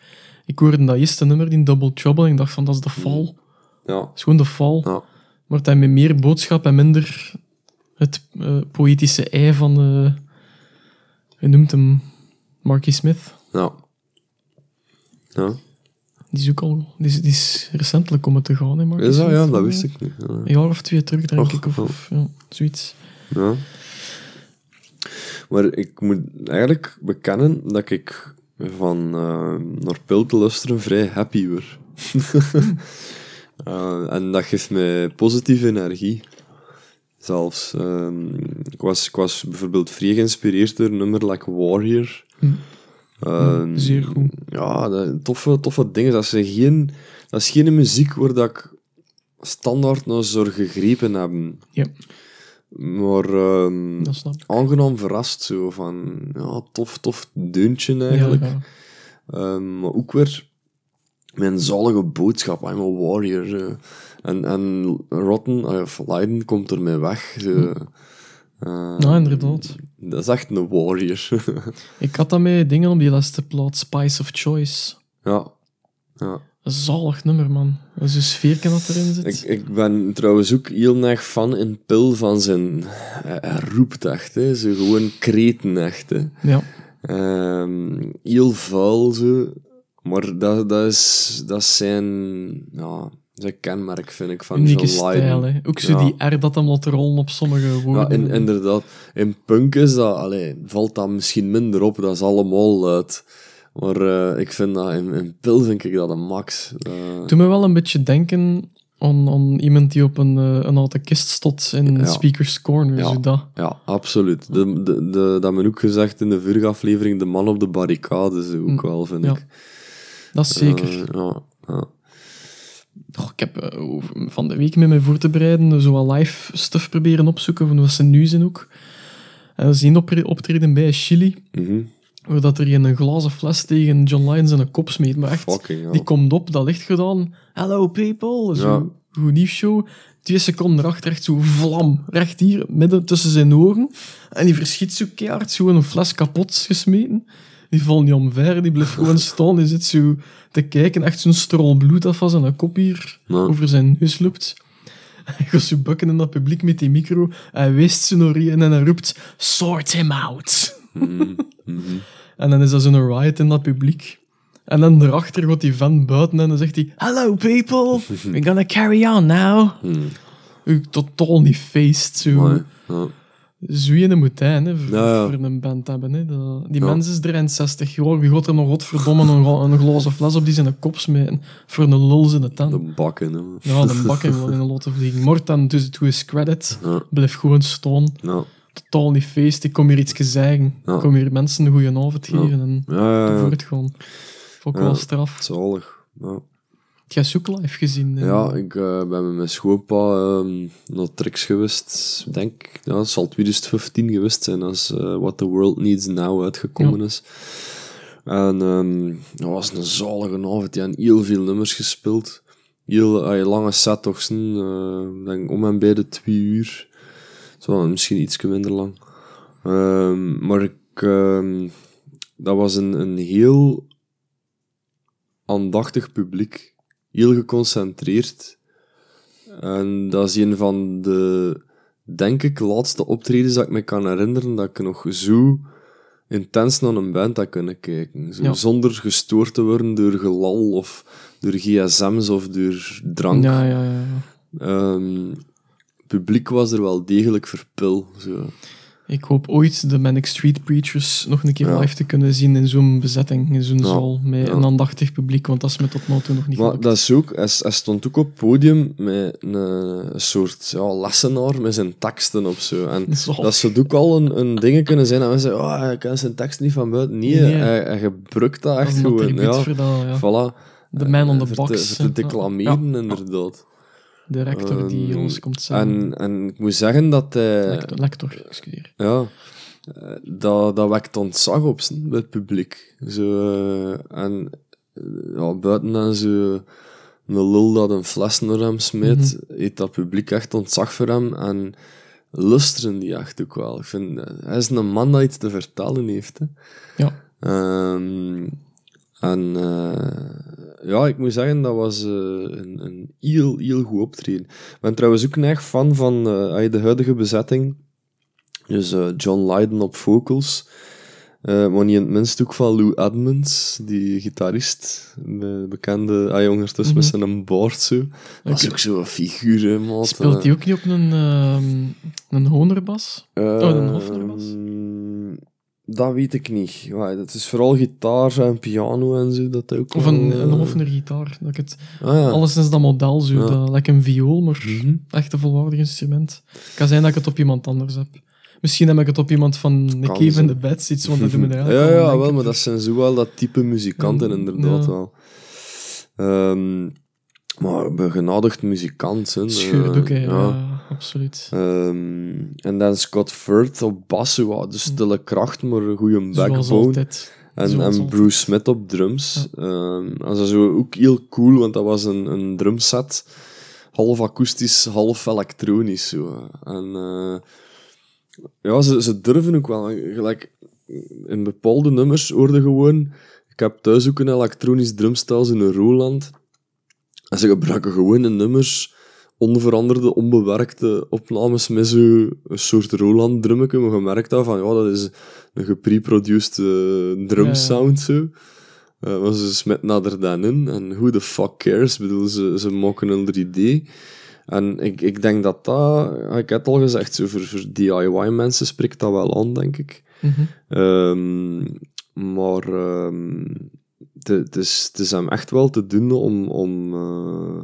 Ik hoorde dat eerste nummer, die Double Trouble, en ik dacht van, dat is de fall. Ja, Dat is gewoon de fall. ja, Maar heeft met meer boodschap en minder het eh, poëtische ei van... eh je noemt hem Marky Smith. ja. Ja, Die is ook al... Die is, die is recentelijk komen te gaan, hè, Marky is dat? Smith. Ja, dat wist ik niet. Ja. Een jaar of twee terug, denk Och, ik. Of, oh. of ja, zoiets. Ja. Maar ik moet eigenlijk bekennen dat ik van eh, naar Pil te luisteren vrij happy word. Eh, en dat geeft mij positieve energie. Zelfs. ehm, ik, was, ik was bijvoorbeeld vrij geïnspireerd door een nummer like Warrior. Hm. Ehm, zeer goed. Ja, dat, toffe, toffe dingen. Dat, is geen, dat is geen muziek waar dat ik standaard naar zou gegrepen hebben. Ja. Maar ehm, ik. aangenaam verrast zo van ja, tof, tof deuntje eigenlijk. Ja, ja. Ehm, maar ook weer mijn zalige boodschap, I'm a warrior. zo. En, en Rotten, eh, of Leiden komt ermee weg. Zo. Eh, Ja, inderdaad. Dat is echt een warrior. Ik had dat met dingen op die laatste plaat, Spice of Choice. ja. ja. Een zalig nummer, man. Dat is een sfeerke dat erin zit. Ik, ik ben trouwens ook heel erg fan in Pil van zijn... Hij, hij roept echt, hè. Zo gewoon kreten echt, hè. Ja. Ehm, heel vuil, zo. Maar dat, dat, is, dat zijn, ja, zijn kenmerk, vind ik, van Unieke John Lydon. stijl, hè. Ook zo Ja. die R dat hem laat rollen op sommige woorden. Ja, in, inderdaad. In punk is dat, allee, valt dat misschien minder op, dat is allemaal luid. Maar eh, ik vind dat, in, in Pil vind ik dat een max. Eh, Doe me wel een beetje denken aan, iemand die op een, eh, een oude kist stond in Ja. Speaker's Corner. Ja. Zo dat. ja, absoluut. De, de, de, dat men ook gezegd in de vorige aflevering, de man op de barricade, zo ook Hm, wel, vind ja. ik. Dat is zeker. Ja, ja. Ik heb van de week met mij voor te bereiden zo wat live stuff proberen opzoeken van wat ze nu zijn ook. En we zien optre- optreden bij Chili, Mhm. Waar dat er een glazen fles tegen John Lyons in een kop smeet. Maar echt, Fucking hell. die komt op, dat licht gedaan. Hello people, zo Ja. goed nieuwsshow. Twee seconden erachter echt zo vlam, recht hier, midden tussen zijn ogen. En die verschiet zo keihard, zo een fles kapot gesmeten. Die valt niet omver, die blijft gewoon staan. Die zit zo te kijken, echt zo'n strol bloed af van zijn kop hier Ja. over zijn neus loopt. Hij gaat zo bukken in dat publiek met die micro. Hij wijst ze naar in en hij roept, sort him out. Mhm. En dan is dat zo'n riot in dat publiek. En dan daarachter gaat die van buiten en dan zegt hij... Hello people, we're gonna carry on now. Hmm. Totaal niet feest, zo. Zwieën moet hè, voor, Ja, ja. voor een band hebben. Hè. Dat- die Ja. mens is 63 jaar, wie gaat er nog godverdomme een, een glazen fles op die zijn kop smijten voor een lul in de tent. De bakken. Hè. Ja, de bak in wel in een lotte vliegen. Mort dan tussen het his credit. Blijf gewoon staan. Totaal niet feest. Ik kom hier iets zeggen. Ja. Ik kom hier mensen een goede avond geven en Ja, ja, ja. voortgaan. Vond ik wel straf. Zalig. Ja. Ik heb ook live gezien. hè. Ja, ik eh, ben met mijn schoonpa ehm naar Trix geweest. Ik denk, ja, het zal 2015 geweest zijn als What the World Needs Now uitgekomen Ja. is. En ehm dat was een zalige avond. Die hebben heel veel nummers gespeeld. Heel eh, lange set toch, zijn, eh, denk om en bij de twee uur. Zo, misschien iets minder lang. Ehm, maar ik, ehm, dat was een, een heel aandachtig publiek. Heel geconcentreerd. En dat is een van de, denk ik, laatste optredens dat ik me kan herinneren dat ik nog zo intens naar een band had kunnen kijken. Zo, Ja. Zonder gestoord te worden door gelal of door gsm's of door drank. Ja, ja, ja. ja. Publiek was er wel degelijk verpil. Zo. Ik hoop ooit de Manic Street Preachers nog een keer Ja. live te kunnen zien in zo'n bezetting, in zo'n Ja. zaal, met Ja. een aandachtig publiek, want dat is me tot nu toe nog niet Maar gelukt. dat is ook, hij, hij stond ook op het podium met een, een soort ja, lessenaar met zijn teksten op zo. En dat zou ook al een, een ding kunnen zijn dat mensen zeggen, oh, hij kan zijn tekst niet van buiten. Nee, Nee. Hij, hij gebruikt dat Dat echt een gewoon. Ja. voor dat, ja. Voilà. De man on the Voor box. te, declameren, inderdaad. De rector die Ehm, ons komt zeggen. En, en ik moet zeggen dat hij... Lector, lector, excuseer. Ja, eh, dat, dat wekt ontzag op zijn, bij het publiek. Zo, eh, en ja, buiten dan zo een lul dat een fles naar hem smijt, heeft dat publiek echt ontzag voor hem en lusteren die echt ook wel. Ik vind, hij is een man dat iets te vertellen heeft. Hè. Ja. Ehm, en eh, ja, ik moet zeggen, dat was eh, een, een heel, heel goed optreden. Ik ben trouwens ook een erg fan van eh, de huidige bezetting. Dus John Lydon op vocals. Maar niet in het minst ook van Lou Edmonds, die gitarist. De bekende, ah, ondertussen met zijn baard zo. Dat is ook zo'n figuur, hè. Speelt hij ook niet op een, ehm een honerbas? Oh, een Hofner-bas? Dat weet ik niet. Ja, dat is vooral gitaar en piano en zo. Dat ook Of wel, een, een eh, Hofner gitaar? Dat ik het, Ah, ja. Alleszins dat model, zo, Ja. dat, like een viool, maar Mhm. echt een volwaardig instrument. Het kan zijn dat ik het op iemand anders heb. Misschien heb ik het op iemand van een Cave zo. in the Beds, iets, want dat doen we er ja, ja, wel, maar dat zijn zo wel dat type muzikanten, Ja. inderdaad Ja. wel. Ehm, maar een begenadigd muzikant, hè, Eh, ja, absoluut. Ehm, en dan Scott Firth op bas, de stille kracht, maar een goede Zoals backbone. altijd. En, Zoals en altijd. Bruce Smith op drums. Dat was zo ook heel cool, want dat was een, een drumset. Half akoestisch, half elektronisch. Zo. En eh, ja, ze, ze durven ook wel. Gelijk, in bepaalde nummers hoorde gewoon... Ik heb thuis ook een elektronisch drumstel, zo'n Roland. En ze gebruiken gewoon in nummers onveranderde, onbewerkte opnames met zo'n soort Roland drummetje. Maar je merkt dat van, ja, dat is een gepreproduced eh, drumsound zo. Eh, maar ze smeten nader dan in. En who the fuck cares? Ik bedoel, ze, ze maken een 3D. En ik, ik denk dat dat... Ik heb het al gezegd, zo voor, voor DIY-mensen spreekt dat wel aan, denk ik. Mhm. Ehm, maar ehm, het het is, het is hem echt wel te doen om, om eh,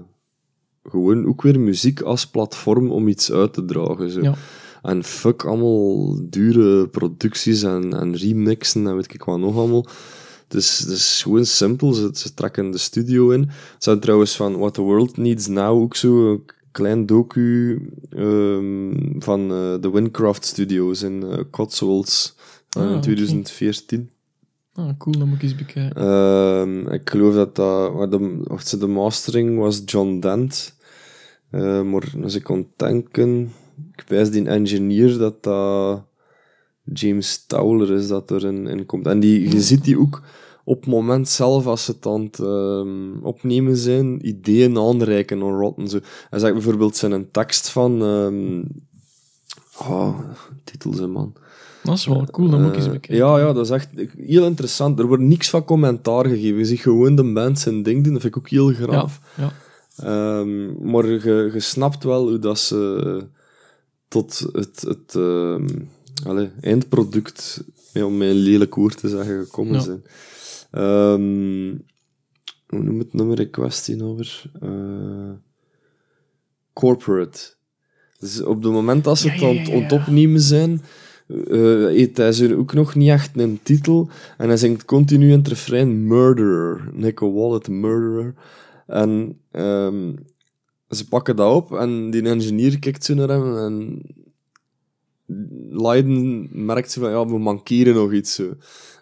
gewoon ook weer muziek als platform om iets uit te dragen. Zo. Ja. En fuck allemaal dure producties en, en remixen en weet ik wat nog allemaal. Het is, het is gewoon simpel. Ze, ze trekken de studio in. Ze zijn trouwens van What the World Needs Now ook zo een klein docu ehm, van eh, de Windcraft Studios in eh, Cotswolds eh, Ah, in oké. 2014. Ah, cool, dat moet ik eens bekijken. Ehm, ik geloof dat dat... De, de mastering was John Dent. Eh, maar als ik kon denken... Ik wijs die engineer dat dat James Towler is dat erin in komt. En die, je ziet die ook op het moment zelf, als ze het aan het ehm, opnemen zijn, ideeën aanreiken aan Rotten. Zo. Hij zegt bijvoorbeeld zijn een tekst van... ehm oh, titels, man. Dat is wel cool, dat moet ik eens Eh, bekijken. Ja, ja, dat is echt heel interessant. Er wordt niks van commentaar gegeven. Je ziet gewoon de zijn ding doen. Dat vind ik ook heel ja, graaf. ja. Ehm, maar je, je snapt wel hoe dat ze tot het, het ehm, allee, eindproduct, ja, om een lelijk woord te zeggen, gekomen Ja. zijn. Ehm, hoe noem het nummer in kwestie over? Eh, corporate. Dus op het moment dat ze het aan het ja. aan het opnemen zijn, eh, heeft hij ze ook nog niet echt een titel. En hij zingt continu in het refrein Murderer. Nico Wallet, Murderer. En ehm, ze pakken dat op en die engineer kijkt zo naar hem en Leiden merkt ze van, ja, we mankeren nog iets zo.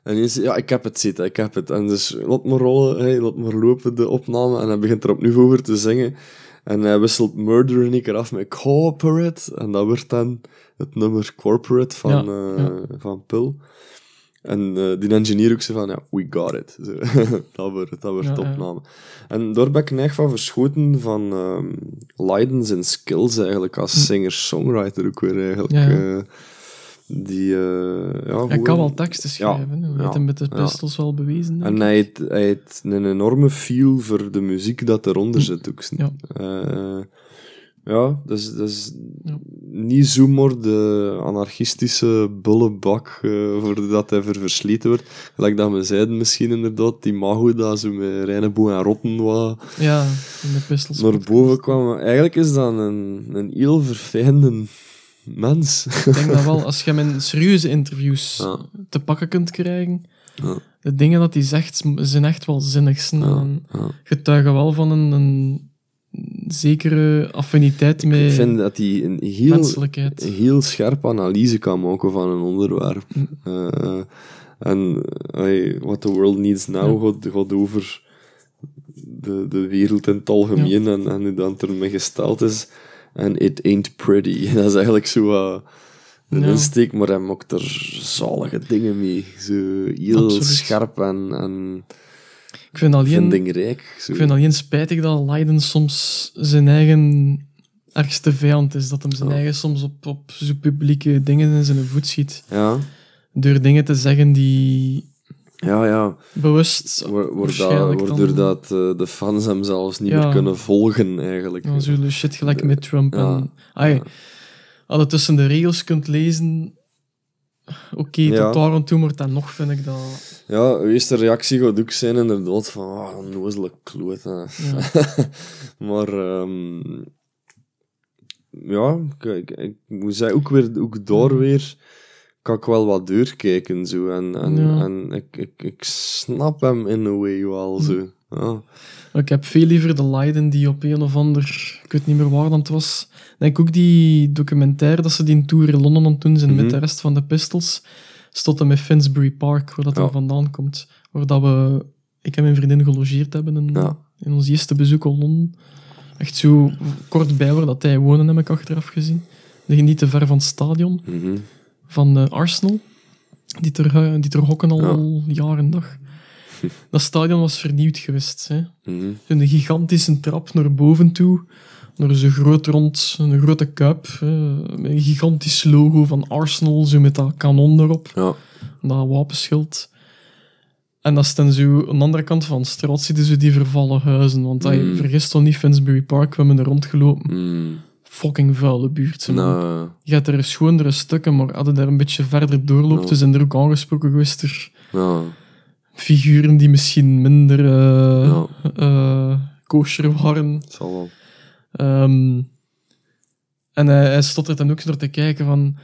En hij zegt, ja, ik heb het zitten, ik heb het. En dus, laat maar rollen, hey, laat maar lopen, de opname. En hij begint er opnieuw over te zingen. En hij wisselt Murder een keer af met Corporate. En dat wordt dan het nummer Corporate van, Ja, eh, ja. van Pil. En eh, die engineer ook zo van, ja, we got it. Zo. dat wordt, dat wordt Ja, ja. En daar ben ik echt van verschoten van ehm Leiden zijn skills eigenlijk als singer-songwriter ook weer eigenlijk. Hm. Ja, ja. eh, die, eh, ja, Hij kan wel teksten schrijven. ja, heeft hem met de ja. pistols wel bewezen. En hij heeft, hij heeft een enorme feel voor de muziek dat eronder zit ook. Ja. Ja, dus, dus Ja. niet zomaar de anarchistische bullebak eh voordat hij ver versleten wordt. Gelijk dat we zeiden misschien inderdaad, die Mago dat zo met Reineboe en Rotten wat Ja, in de naar boven kwam. Maar Eigenlijk is dat een, een heel verfijnde mens. Ik denk dat wel, als je hem in serieuze interviews Ja. te pakken kunt krijgen, Ja. de dingen dat hij zegt, zijn echt wel zinnig. Ja, En ja. getuigen wel van een, een zekere affiniteit met Ik vind dat hij een heel, heel scherp analyse kan maken van een onderwerp. Mm. Eh, en hey, What the World Needs Now gaat, gaat over de, de wereld in het algemeen en, en hoe dat ermee gesteld is. En it ain't pretty. Dat is eigenlijk zo wat een Ja. insteek, maar hij maakt er zalige dingen mee. Zo heel Absoluut. scherp en, en Ik vind alleen, vindingrijk. Ik vind alleen spijtig dat Leiden soms zijn eigen ergste vijand is. Dat hem zijn Ja. eigen soms op, op zo publieke dingen in zijn voet schiet. Ja, Door dingen te zeggen die ja, ja. bewust dan- waardoor dat, eh, de fans hem zelfs niet Ja. meer kunnen volgen, eigenlijk. Ja, zo'n shit gelijk met Trump. Ja. En, ai, Als je tussen de regels kunt lezen, oké, Ja. tot daar en toe, maar dan nog vind ik dat... Ja, de eerste reactie gaat ook zijn inderdaad van, ah, een nozele kloot. Ja. maar, ehm, ja, kijk, ik moet zeggen, ook, weer, ook daar weer kan ik wel wat doorkijken. Zo. En, en, Ja. en ik, ik, ik snap hem in a way wel zo. Ja. Ik heb veel liever de Leiden die op een of ander... Ik weet niet meer waar dat het was. Ik denk ook die documentaire dat ze die in Tour in Londen aan doen zijn met Mhm. de rest van de Pistols. Hem in Finsbury Park, waar dat Ja. dan vandaan komt. Waar dat we... Ik en mijn vriendin gelogeerd hebben in, Ja. in ons eerste bezoek aan Londen. Echt zo kort bij waar dat hij woonde, heb ik achteraf gezien. Liggen niet te ver van het stadion. Mhm. van eh, Arsenal. Die ter, die ter hokken al jaar en dag. Dat stadion was vernieuwd geweest. Hè. Mhm. Een gigantische trap naar boven toe. Naar zo'n groot rond, een grote kuip. hè, met een gigantisch logo van Arsenal, zo met dat kanon erop. Ja. Dat wapenschild. En dat is dan zo aan de andere kant van de straat zitten zo die vervallen huizen. Want hij Mm. vergist toch niet Finsbury Park, we hebben er rondgelopen. Mm. Fucking vuile buurt. Nou, Je hebt er schoonere stukken, maar hadden daar een beetje verder doorloopt, Ja. dus zijn er ook aangesproken geweest er ja. Figuren die misschien minder eh Ja. eh, kosher waren. Zal wel. Ehm, en hij, hij stottert dan ook door te kijken van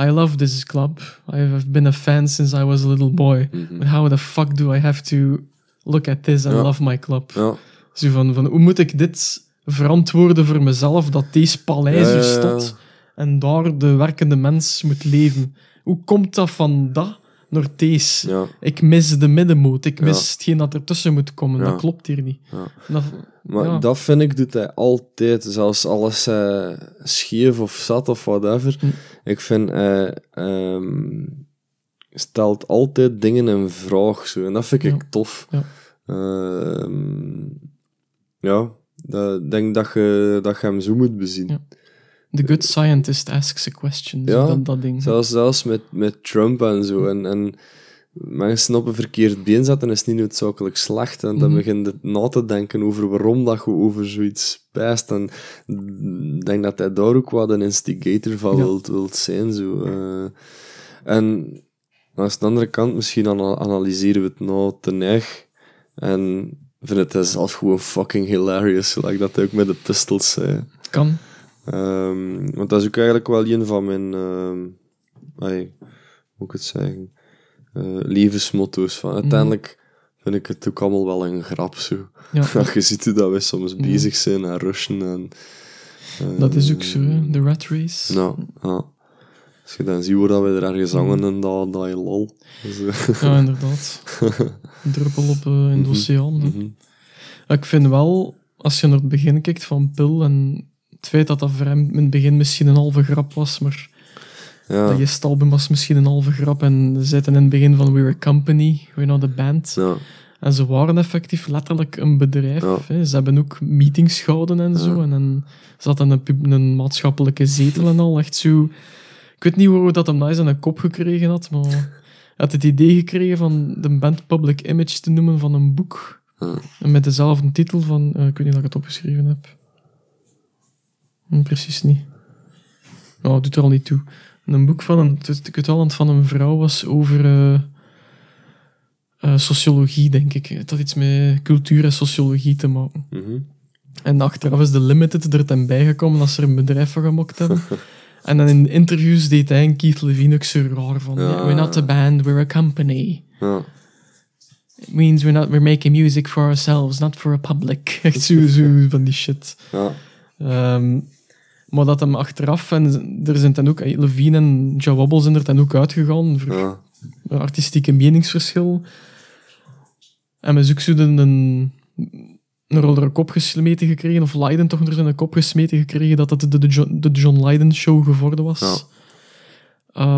I love this club. I have been a fan since I was a little boy. Mhm. But how the fuck do I have to look at this and Ja. love my club? Ja. Zo van, van, hoe moet ik dit verantwoorden voor mezelf, dat deze paleis Ja, er ja, ja. stond en daar de werkende mens moet leven? Hoe komt dat van dat Ja. Ik mis de middenmoot, ik Ja. mis hetgeen dat ertussen moet komen. Ja. Dat klopt hier niet. Dat, Maar dat vind ik doet hij altijd, zelfs alles eh, scheef of zat of whatever. Hm. Ik vind hij ehm, stelt altijd dingen in vraag zo, en dat vind ik tof. Ja. Ehm, dat- denk dat je, dat je hem zo moet bezien. The good scientist asks a question. Ja, dat, dat ding. Zelfs, zelfs met, met Trump en zo. En, en mensen op een verkeerd been zetten is niet noodzakelijk slecht. En dan Mhm. begin je na te denken over waarom dat je over zoiets pijst. En ik denk dat hij daar ook wat een instigator van Ja. wilt, wilt zijn. Zo. eh. en aan de andere kant, misschien ana- analyseren we het nou te neig. En vind het zelf gewoon fucking hilarious. Gelijk dat hij ook met de pistols zei. Kan. Ehm, want dat is ook eigenlijk wel een van mijn, ehm ai, hoe moet ik het zeggen, eh, levensmotto's. Van. Uiteindelijk vind ik het ook allemaal wel een grap zo. Ja, je ziet hoe dat wij soms bezig zijn en rushen. En, eh, dat is ook zo, de rat race. Nou, ja. Als je dan ziet hoe dat we er ergens hangen en dat, dat je lol. Dus, eh, Ja, inderdaad. Een druppel op eh, in de oceaan. mhm. Ik vind wel, als je naar het begin kijkt van Pil en het feit dat dat voor hem in het begin misschien een halve grap was, maar ja. dat eerste album was misschien een halve grap en ze zitten in het begin van We're a Company, we know the band. ja. En ze waren effectief letterlijk een bedrijf. Ja. Hè. Ze hebben ook meetings gehouden en zo. En, en ze hadden een, pub- een maatschappelijke zetel en al. Echt zo... Ik weet niet hoe dat hem dat eens aan een kop gekregen had, maar hij had het idee gekregen van de band Public Image te noemen van een boek. En met dezelfde titel van... eh, ik weet niet dat ik het opgeschreven heb. Hm, precies niet. Nou, het doet er al niet toe. Een boek van een... Het van een vrouw was over... eh, eh, sociologie, denk ik. Het had iets met cultuur en sociologie te maken. Mhm. En achteraf is de Limited er ten bijgekomen als ze er een bedrijf van gemokt hebben. en dan in interviews deed hij en Keith Levine ook zo raar van... Ja. "Yeah, we're not a band, we're a company. ja. It means we're, not, we're making music for ourselves, not for a public. Echt zo, zo van die shit. ja. Ehm, maar dat hem achteraf... En er zijn dan ook... eh, Levine en Wobble zijn er dan ook uitgegaan voor ja. een artistieke meningsverschil. En we zoeken een, een rol kop gesmeten gekregen, of Leiden toch er een kop gesmeten gekregen, dat het de, de, John, de John Leiden show geworden was. Ja.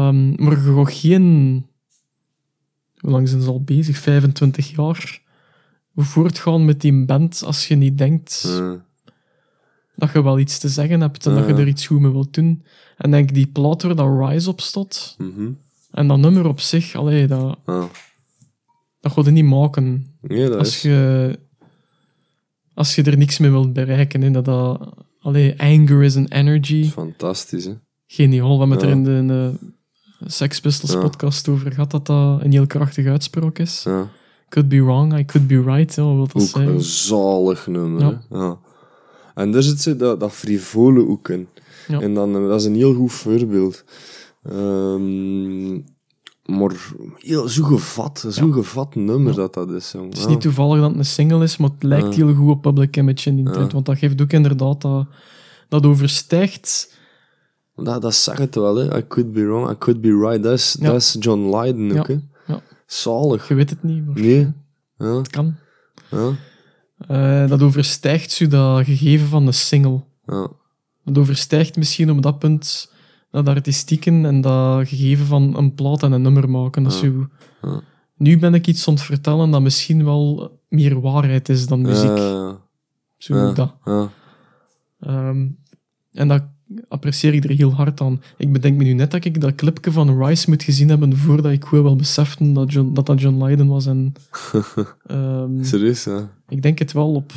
Ehm, maar gaat geen... Hoe lang zijn ze al bezig? 25 jaar. Voortgaan met die band als je niet denkt. Dat je wel iets te zeggen hebt en dat je er iets goed mee wilt doen. En denk die plaat waar dat Rise op stond, Mhm. en dat nummer op zich, allee, dat, Ja. dat ga je niet maken. Nee, dat als is... je, als je er niks mee wilt bereiken. Hè, dat dat, allee, anger is an energy. Fantastisch, hè. Geniaal. We het Ja. er in de, in de Sex Pistols Ja. podcast over gehad, dat dat een heel krachtige uitspraak is. Ja. Could be wrong, I could be right. Ja, wat wil dat Ook zeggen? een zalig nummer, Ja. En daar zit ze dat, dat frivole ook in. Ja. En dan, dat is een heel goed voorbeeld. Ehm, maar heel, zo gevat, zo gevat nummer Ja. dat dat is. Jong. Het is niet toevallig dat het een single is, maar het lijkt heel goed op Public Image in die tijd. Want dat geeft ook inderdaad dat, dat overstijgt. Dat, dat zegt het wel, hè. I could be wrong, I could be right. Dat is, dat is John Lydon ook, Ja. hè. Zalig. Je weet het niet, maar Nee. Ja, het kan. ja, Eh, dat overstijgt zo dat gegeven van de single. ja. Dat overstijgt misschien op dat punt dat artistieken en dat gegeven van een plaat en een nummer maken. Dat Ja. Nu ben ik iets aan het vertellen dat misschien wel meer waarheid is dan muziek. Ja, zo dat. ja. Ehm, en dat apprecieer ik er heel hard aan. Ik bedenk me nu net dat ik dat clipje van Rice moet gezien hebben voordat ik goed wel besefte dat John, dat, dat John Lydon was. En, ehm, Serieus, ja. ik denk het wel op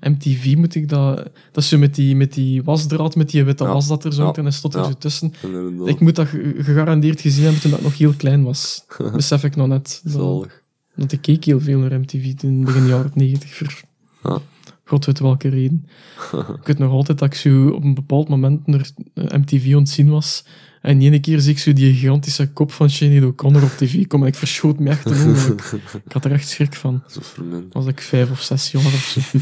MTV moet ik dat... Dat is zo met die, met die wasdraad, met die witte Ja. was dat er zo Ja. en stond er Ja. zo tussen. Inderdaad. Ik moet dat ge- gegarandeerd gezien hebben toen dat ik nog heel klein was. Besef ik nog net. Dat, Zalig. want ik keek heel veel naar MTV toen begin jaren 90 voor Ja. God weet welke reden. ik weet nog altijd dat ik zo op een bepaald moment naar eh, MTV ontzien was. En ene keer zie ik zo die gigantische kop van Sinead O'Connor op tv komen en ik verschoot me echt. Ik, ik had er echt schrik van. Zo. Was ik vijf of zes jaar of zo.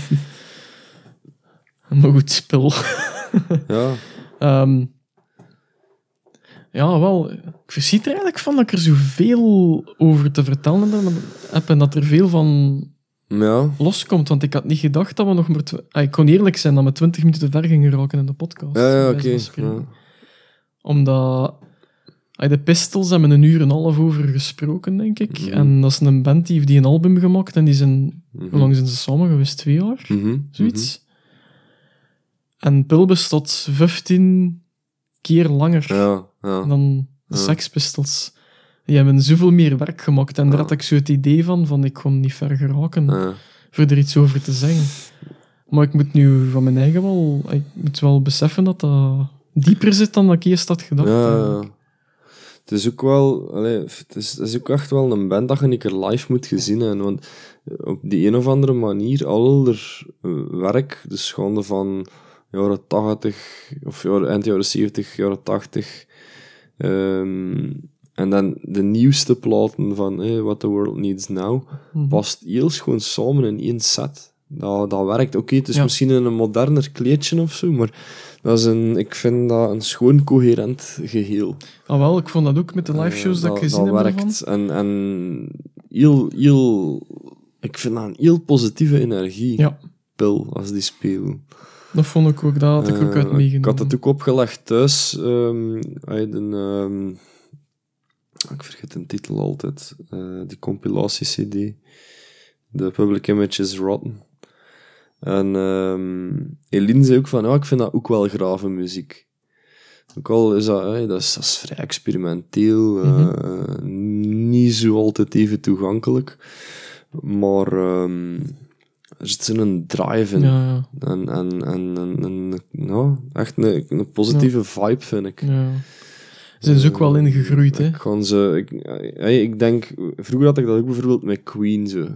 maar goed, spel. Ja, Ehm, ja, wel. Ik verschiet er eigenlijk van dat ik er zoveel over te vertellen heb en dat er veel van ja. loskomt. Want ik had niet gedacht dat we nog maar... Ah, ik kon eerlijk zijn dat we 20 minuten te ver gingen raken in de podcast. Ja, oké. Ja. Omdat... ah, de Pistols hebben een uur en een half over gesproken, denk ik. Mhm. En dat is een band die heeft die een album gemaakt en die zijn... Mhm. Hoe lang zijn ze samen geweest? Twee jaar? Mhm, Zoiets. En Pil bestond 15 keer langer Ja, ja. dan de. Sex Pistols. Die hebben zoveel meer werk gemaakt. En daar had ik zo het idee van, van ik kon niet ver geraken voor er iets over te zeggen. Maar ik moet nu van mijn eigen wel... Ik moet wel beseffen dat dat dieper zit dan dat ik eerst had gedacht. Ja. Het is ook wel, allee, het, is, het is ook echt wel een band dat je een keer live moet gezien hebben. Want op die een of andere manier, al er eh, werk, dus gaande van jaren 80 of jaren, eind jaren 70, jaren 80, ehm, en dan de nieuwste platen van eh, What the World Needs Now, Mhm. past heel gewoon samen in één set. Dat, dat werkt. Oké, het is Ja. misschien een moderner kleedje of zo, maar dat is een, ik vind dat een schoon coherent geheel. Ah, wel, ik vond dat ook met de live shows Eh, dat, ik gezien dat heb werkt. En, en heel, heel, ik vind dat een heel positieve energie, Ja, pil, als die spelen. dat vond ik ook. Dat had ik ook uit Eh, meegenomen. Ik had het ook opgelegd thuis. ehm uit een, ehm, ik vergeet de titel altijd. eh, die compilatie-cd. The Public Image is Rotten. En ehm Eline zei ook van, ja, ik vind dat ook wel grave muziek. Ook al is dat, dat, is, dat is vrij experimenteel, eh, niet zo altijd even toegankelijk. Maar ehm, er zit zo'n drive in. Ja, ja. En, en, en, en, en ja, echt een, een positieve vibe, vind ik. ja. Zijn ze ook wel ingegroeid, hè? Ze, ik, eh, ik denk, vroeger had ik dat ook bijvoorbeeld met Queen. Zo.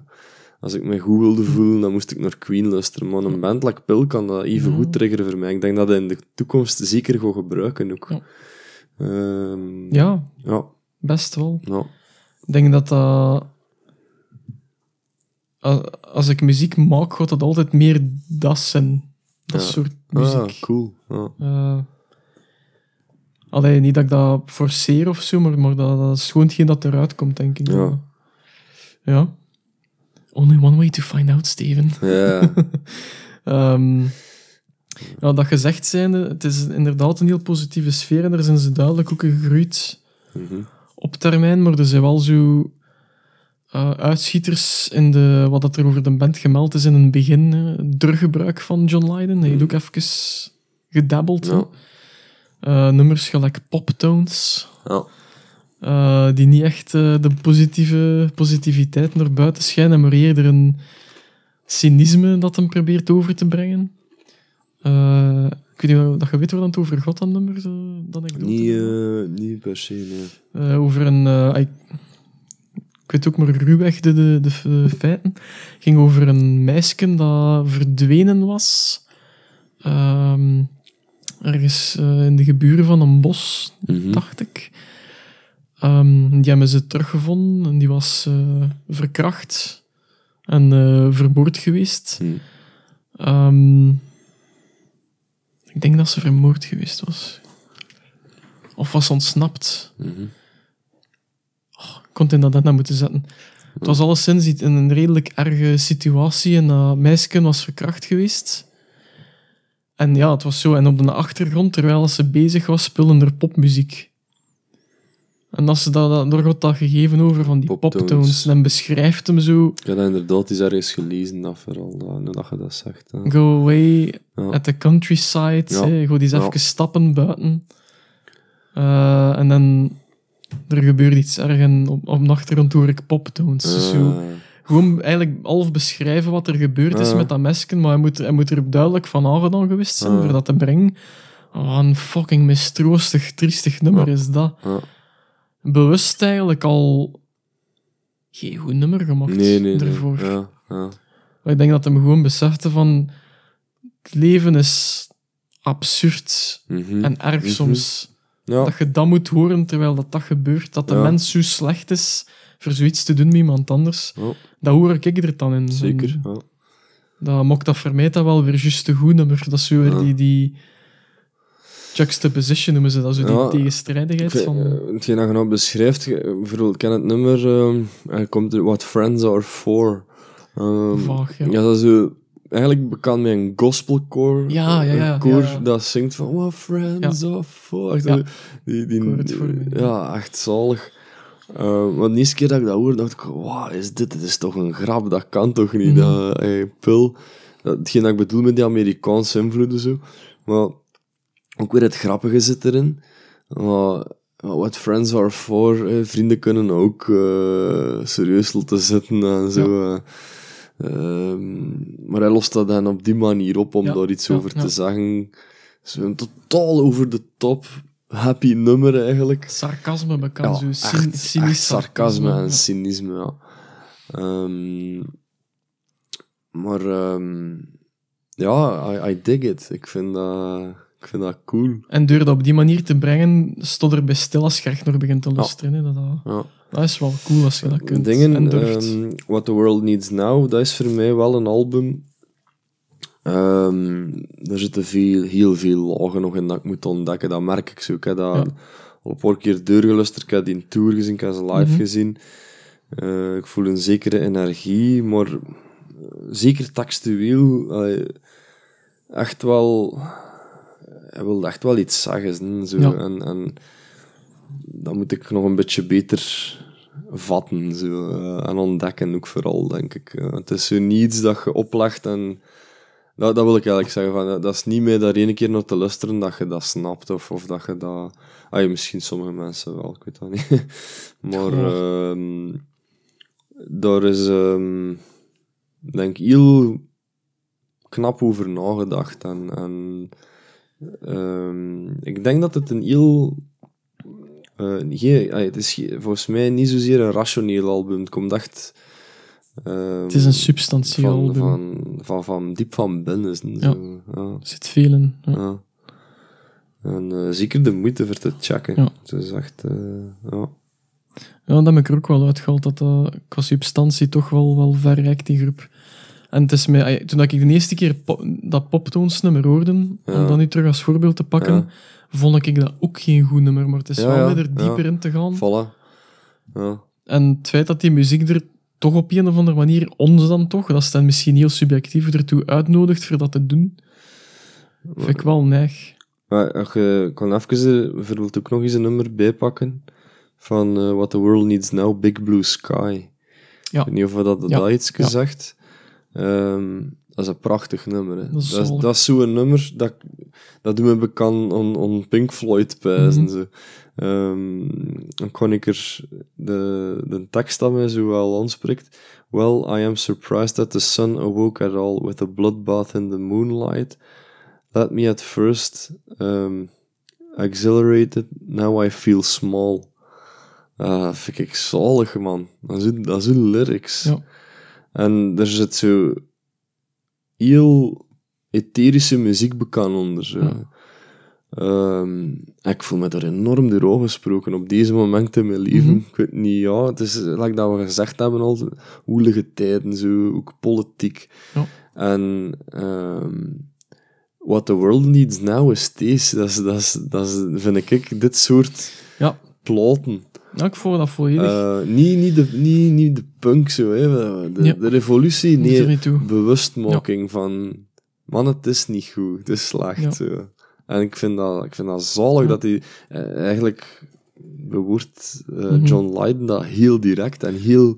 Als ik me goed wilde voelen, dan moest ik naar Queen luisteren. Maar een band like Pill kan dat even goed triggeren voor mij. Ik denk dat hij in de toekomst zeker gaat gebruiken ook. Ja. Ehm, Ja, ja, best wel. ja. Ik denk dat dat... a- Als ik muziek maak, gaat dat altijd meer dat zijn. Dat Ja. soort muziek. Ah, cool. Ja. Eh, allee, niet dat ik dat forceer of zo, maar, maar dat, dat is gewoon hetgeen dat eruit komt, denk ik. Ja. Ja. Only one way to find out, Steven. Ja, Ehm, ja, dat gezegd zijnde, het is inderdaad een heel positieve sfeer en daar zijn ze duidelijk ook gegroeid Mhm. op termijn, maar er zijn wel zo eh, uitschieters in de, wat dat er over de band gemeld is in het begin. Het druggebruik van John Lydon. Hij heeft ook even gedabbeld. Ja. Eh, nummers gelijk poptones, ja. eh, die niet echt eh, de positieve positiviteit naar buiten schijnen, maar eerder een cynisme dat hem probeert over te brengen. Ik weet niet of dat je weet waar het over gaat, dat nummer, zo, dat ik Niet, niet per se, nee. over een. ik, weet ook maar ruwweg de, de, de feiten. ging over een meisje dat verdwenen was. Ehm, ergens eh, in de geburen van een bos, Mhm. dacht ik. Ehm, die hebben ze teruggevonden en die was eh, verkracht en eh, vermoord geweest. Hm. Ehm, ik denk dat ze vermoord geweest was. Of was ontsnapt. Mhm. Ik kon het in dat net naar moeten zetten. Het was alleszins in een redelijk erge situatie en dat meisje was verkracht geweest. En ja, het was zo. En op de achtergrond, terwijl ze bezig was, speelde er popmuziek. En als ze dat, dat, daar gaat dat gegeven over van die Poptones. dan beschrijft hem zo, heb dat inderdaad eens ergens gelezen, dat vooral, dat, nu dat je dat zegt. hè. go away Ja. at the countryside. Ja. hè, Ga eens Ja. even stappen buiten. Eh, en dan, er gebeurt iets erg en op, op de achtergrond hoor ik poptones. Dus zo, Eh, gewoon eigenlijk half beschrijven wat er gebeurd is met dat mesken, maar hij moet, hij moet er duidelijk van aangedaan geweest zijn voor dat te brengen. Oh, een fucking mistroostig, triestig nummer is dat. Bewust eigenlijk al geen goed nummer gemaakt Nee, nee, nee. ervoor. Ja, ja. Maar ik denk dat hij gewoon besefte van het leven is absurd Mhm. en erg Mhm. soms. ja. Dat je dat moet horen terwijl dat, dat gebeurt. Dat de mens zo slecht is voor zoiets te doen met iemand anders. Ja, Dat hoor ik er dan in. zeker. Ja. Dat maakt dat voor mij dat wel weer juist te goed nummer. Dat is zo weer die, die juxtaposition noemen ze dat, zo die Ja. tegenstrijdigheid van... eh, Hetgeen dat je nou beschrijft, bijvoorbeeld, ik ken het nummer, ehm, er komt er What Friends Are For. Ehm, Vaag, ja. ja, dat is eigenlijk bekend met een gospelkoor. Ja, ja, ja, Een koor dat zingt van What Friends Are For. Echt, Ja. Die, ja, echt zalig. Uh, want de eerste keer dat ik dat hoorde, dacht ik, wow, is dit, dit is toch een grap, dat kan toch niet, Mhm. dat, hey, pul. Dat, hetgeen dat ik bedoel met die Amerikaanse invloeden zo. Maar ook weer het grappige zit erin. Maar, what friends are for, eh, vrienden kunnen ook uh, serieus laten zitten en zo. Ehm, maar hij lost dat dan op die manier op om daar iets over te zeggen. Zo een totaal over de top happy nummer eigenlijk. Sarcasme bekend, zo cynisch. Echt sarcasme en cynisme, ja. Um, maar um, ja, I, I, dig it. Ik vind dat, ik vind dat cool. En door dat op die manier te brengen, stond er bij stil als je nog begint te luisteren. Dat, dat, ja. dat, is wel cool als je dat kunt. Dingen, um, What the World Needs Now, dat is voor mij wel een album. Um, er zitten veel, heel veel lagen nog in dat ik moet ontdekken. Dat merk ik zo. Ik heb dat ja. al een paar keer doorgelusterd. Ik heb die in tour gezien, ik heb ze live mm -hmm. gezien. Uh, ik voel een zekere energie, maar zeker textueel, uh, echt wel, hij wil echt wel iets zeggen. Zo. Ja. En, en dat moet ik nog een beetje beter vatten zo, uh, en ontdekken ook vooral, denk ik. Het is zo niets dat je oplegt en... Dat, dat wil ik eigenlijk zeggen. Van, dat is niet meer daar ene keer naar te luisteren dat je dat snapt, of, of dat je dat... Ah, misschien sommige mensen wel, ik weet dat niet. maar... Uh, daar is... Um, denk heel knap over nagedacht. En, en um, ik denk dat het een heel. Uh, geen, het is volgens mij niet zozeer een rationeel album. Het komt echt. Um, het is een substantieel van, album. Van, van, van, diep van binnen. Zo. Ja. ja. Zit veel in. Ja. ja. En uh, zeker de moeite voor te checken. Ja. Het is echt. Uh, ja. Ja, dat heb ik er ook wel uitgehaald, dat dat qua substantie toch wel, wel ver reikt, die groep. En het is mij, toen ik de eerste keer pop, dat poptoonsnummer hoorde, ja. om dat nu terug als voorbeeld te pakken, ja. vond ik dat ook geen goed nummer. Maar het is ja, wel weer er dieper in te gaan. Voilà. En het feit dat die muziek er toch op een of andere manier, ons dan toch, dat is dan misschien heel subjectief, ertoe uitnodigt voor dat te doen, vind ik wel neig. Maar je kan even bijvoorbeeld ook nog eens een nummer bijpakken van uh, What the World Needs Now, Big Blue Sky. Ja. Ik weet niet of we dat, dat iets gezegd. Um, dat is een prachtig nummer. Hè. Dat is, dat is, dat is zo'n nummer dat, dat me bekend on, on Pink Floyd pijzen. Mm -hmm. Um, dan kon ik er de, de tekst dat mij zo wel aanspreekt. Well, I am surprised that the sun awoke at all with a bloodbath in the moonlight. Let me at first um, exhilarated, now I feel small. Uh, vind ik zalig, man. Dat is, dat is lyrics. Ja. En er zit zo heel etherische muziek bekend onder. Zo. Ja. Um, ik voel me daar enorm door aangesproken op deze moment in mijn leven. Mhm. Ik weet niet, ja, het is, like dat we gezegd hebben al, woelige tijden, zo, ook politiek. Ja. En um, what the world needs now is deze. Dat is, dat is, dat is, vind ik, dit soort Ja. platen. Ja, ik voel dat volledig. Uh, niet, niet, de, niet, niet de punk zo, hè. De, Ja. de revolutie, nee, bewustmaking van... Man, het is niet goed, het is slecht. Ja. Zo. En ik vind dat, ik vind dat zalig Ja. dat hij eh, eigenlijk bewoordt eh, Mhm. John Lydon dat heel direct en heel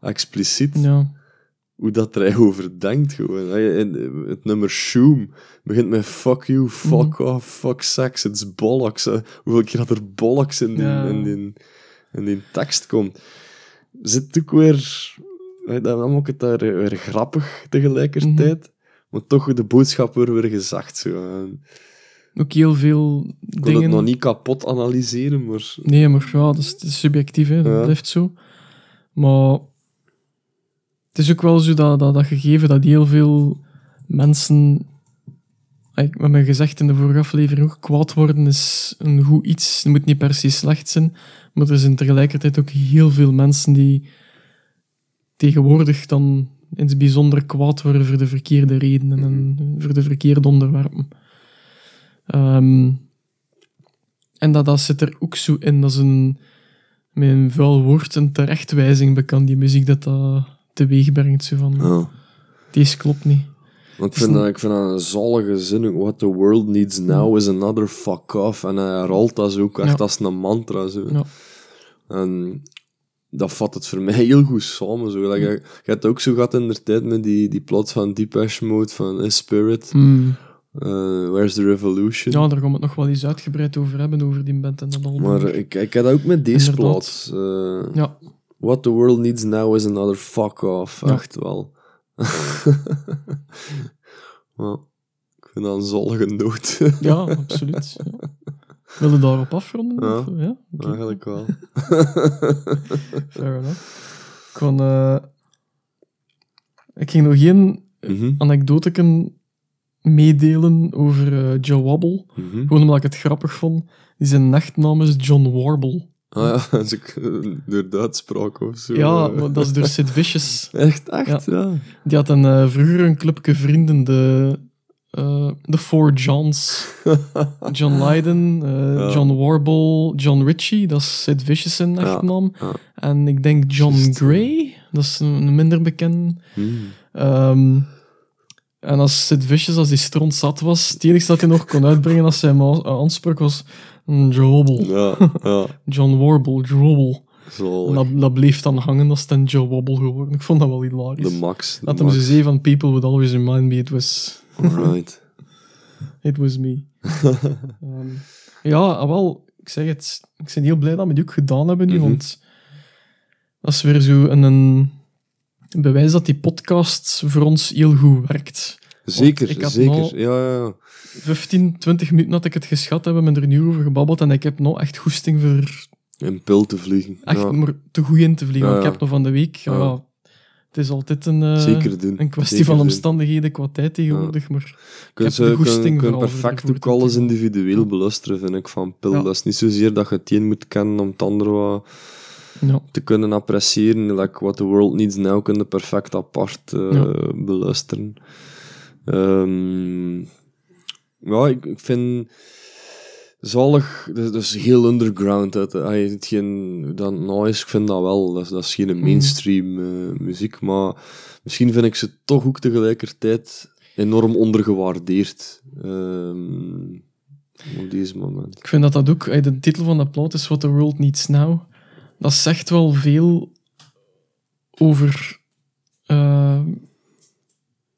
expliciet Ja. hoe dat er eigenlijk over denkt. Gewoon. Hij- in- Het nummer Shoom begint met fuck you, fuck Mhm. off, fuck sex, it's bollocks. hè. Hoeveel keer dat er bollocks in die, Ja. in die, in die tekst komt. Zit ook weer... Dan maakt het daar weer grappig tegelijkertijd. Mhm. Maar toch de boodschap wordt weer gezegd. Zo. Ook heel veel Ik wil dingen. het nog niet kapot analyseren, maar... Nee, maar ja, dat is, is subjectief, hè. dat Ja. blijft zo. Maar het is ook wel zo dat, dat, dat gegeven dat heel veel mensen, ik met mijn gezegd in de vorige aflevering ook, kwaad worden is een goed iets. Het moet niet per se slecht zijn, maar er zijn tegelijkertijd ook heel veel mensen die tegenwoordig dan in het bijzonder kwaad worden voor de verkeerde redenen en voor de verkeerde onderwerpen. Ehm, en dat, dat zit er ook zo in. Dat is een, met een vuil woord, een terechtwijzing bekend, die muziek dat dat teweeg brengt. Zo van, Ja. deze klopt niet. Want ik vind, dat, ik vind dat een zalige zin. What the world needs now is another fuck off. En hij herhaalt dat zo ook echt Ja. als een mantra. Zo. Ja. En dat vat het voor mij heel goed samen. Zo. Like, je, je hebt het ook zo gehad in de tijd met die, die plots van Depeche Mode, van eh, Spirit. Mm, Eh, Where's the Revolution? Ja, daar gaan we het nog wel eens uitgebreid over hebben, over die band en dat allemaal. maar ik, ik heb dat ook met deze Inderdaad. plaat. Eh, Ja, What the world needs now is another fuck off. Ja. Echt wel. ik vind dat een zollige noot. ja absoluut. Ja. Wil je daarop afronden? Ja. Of, ja? Eigenlijk wel. fair enough. Ik, kon, eh, ik ging nog geen anekdoteken meedelen over eh, Joe Wobble. mhm. Gewoon omdat ik het grappig vond. Die zijn echtnaam is John Warble. Ah ja, als ik eh, door de uitspraak of zo. Ja, eh. maar dat is door Sid Vicious. Echt, echt, ja. Die had een, vroeger een clubje vrienden, de, de Four Johns. John Lydon, Ja. John Warble, John Ritchie, dat is Sid Vicious zijn echtnaam. ja. En ik denk John. Gray, dat is een, minder bekende. Hmm. Ehm, en als Sid Vicious, als die stront zat was, het enige dat hij nog kon uitbrengen als hij hem a- aansprak was Jobble. Ja, ja. John Warble, Jobble. En dat, dat bleef dan hangen, dat is dan Joe Wobble geworden. Ik vond dat wel hilarisch. de max. De Dat hem zo max. zei van people would always remind me it was, Alright. it was me. Ehm, ja, ah, wel, ik zeg het, ik ben heel blij dat we die ook gedaan hebben nu, Mhm. want dat is weer zo een, een bewijs dat die podcast voor ons heel goed werkt. Zeker, ik had zeker. nou- Ja, ja, ja. 15, 20 minuten had ik het geschat, hebben we er een uur over gebabbeld en ik heb nou echt goesting voor In pil te vliegen. echt ja. maar te goed in te vliegen. Want Ik heb nog van de week, ja, het is altijd een, eh, Zeker doen. een kwestie Zeker van doen. omstandigheden qua tijd tegenwoordig, maar Kun heb de kun, goesting kun voor- perfect ook alles individueel beluisteren, vind ik, van pil. Dat is niet zozeer dat je het een moet kennen om het andere wat ja. te kunnen appreciëren. Like What the World Needs Now kun je perfect apart eh, Ja. beluisteren. Ehm, ja, ik, ik vind zalig, dat is, dat is heel underground. Hij het geen, dat noise, ik vind dat wel, dat is, dat is geen mainstream eh, muziek, maar misschien vind ik ze toch ook tegelijkertijd enorm ondergewaardeerd. ehm, op deze moment. Ik vind dat dat ook, eh, de titel van dat plaat is What the World Needs Now. Dat zegt wel veel over eh,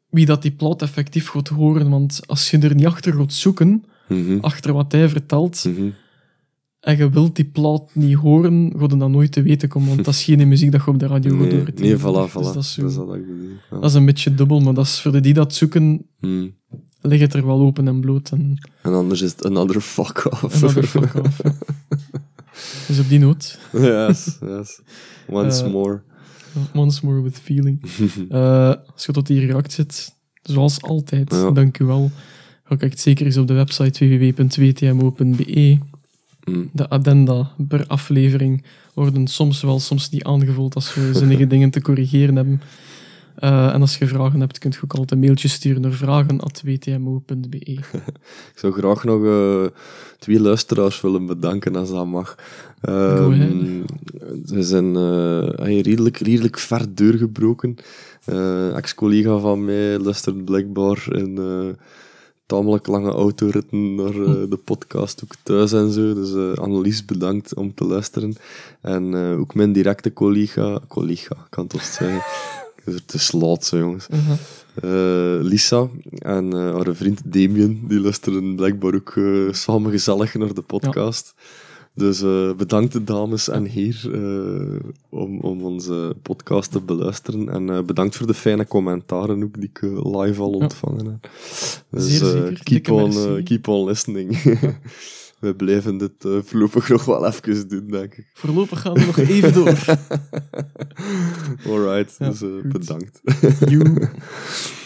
wie dat die plaat effectief gaat horen. Want als je er niet achter gaat zoeken, Mhm, achter wat hij vertelt, mhm. en je wilt die plaat niet horen, ga je dat nooit te weten komen. Want dat is geen muziek dat je op de radio gaat horen. nee, voilà, tegenwoordig. voilà. Dus dat, is zo- dat is. Ja. dat is een beetje dubbel, maar dat is voor de die dat zoeken, Hmm. ligt het er wel open en bloot. En, En anders is het another fuck off. en dat er fuck off. Dus op die noot, yes, yes. Once Eh, more. once more with feeling. Eh, als je tot hier geraakt zit, zoals altijd, Ja. dank u wel. Ga kijkt zeker eens op de website www.wtmo.be. Hmm. De addenda per aflevering worden soms wel, soms niet aangevuld als we zinnige dingen te corrigeren hebben. Eh, en als je vragen hebt, kun je ook altijd een mailtje sturen naar vragen.wtmo.be. Ik zou graag nog eh, twee luisteraars willen bedanken als dat mag. Ahead. ze zijn hey, redelijk, redelijk ver doorgebroken. Ex-collega van mij luistert blijkbaar in tamelijk lange autoritten naar eh, de podcast, ook thuis en zo. Dus eh, Annelies, bedankt om te luisteren. En ook mijn directe collega, collega, kan het toch zeggen. Laat, zo, jongens. Uh-huh. Eh, Lisa en eh, haar vriend Damien, die luisteren blijkbaar ook eh, samen gezellig naar de podcast. Dus bedankt dames en heren om, om onze podcast te beluisteren. En bedankt voor de fijne commentaren ook die ik live al ontvangen heb. Dus Zeer zeker. keep, Dikke on, merci. keep on listening. We blijven dit eh, voorlopig nog wel even doen, denk ik. Voorlopig gaan we nog even door. Alright, Ja, dus eh, bedankt. You.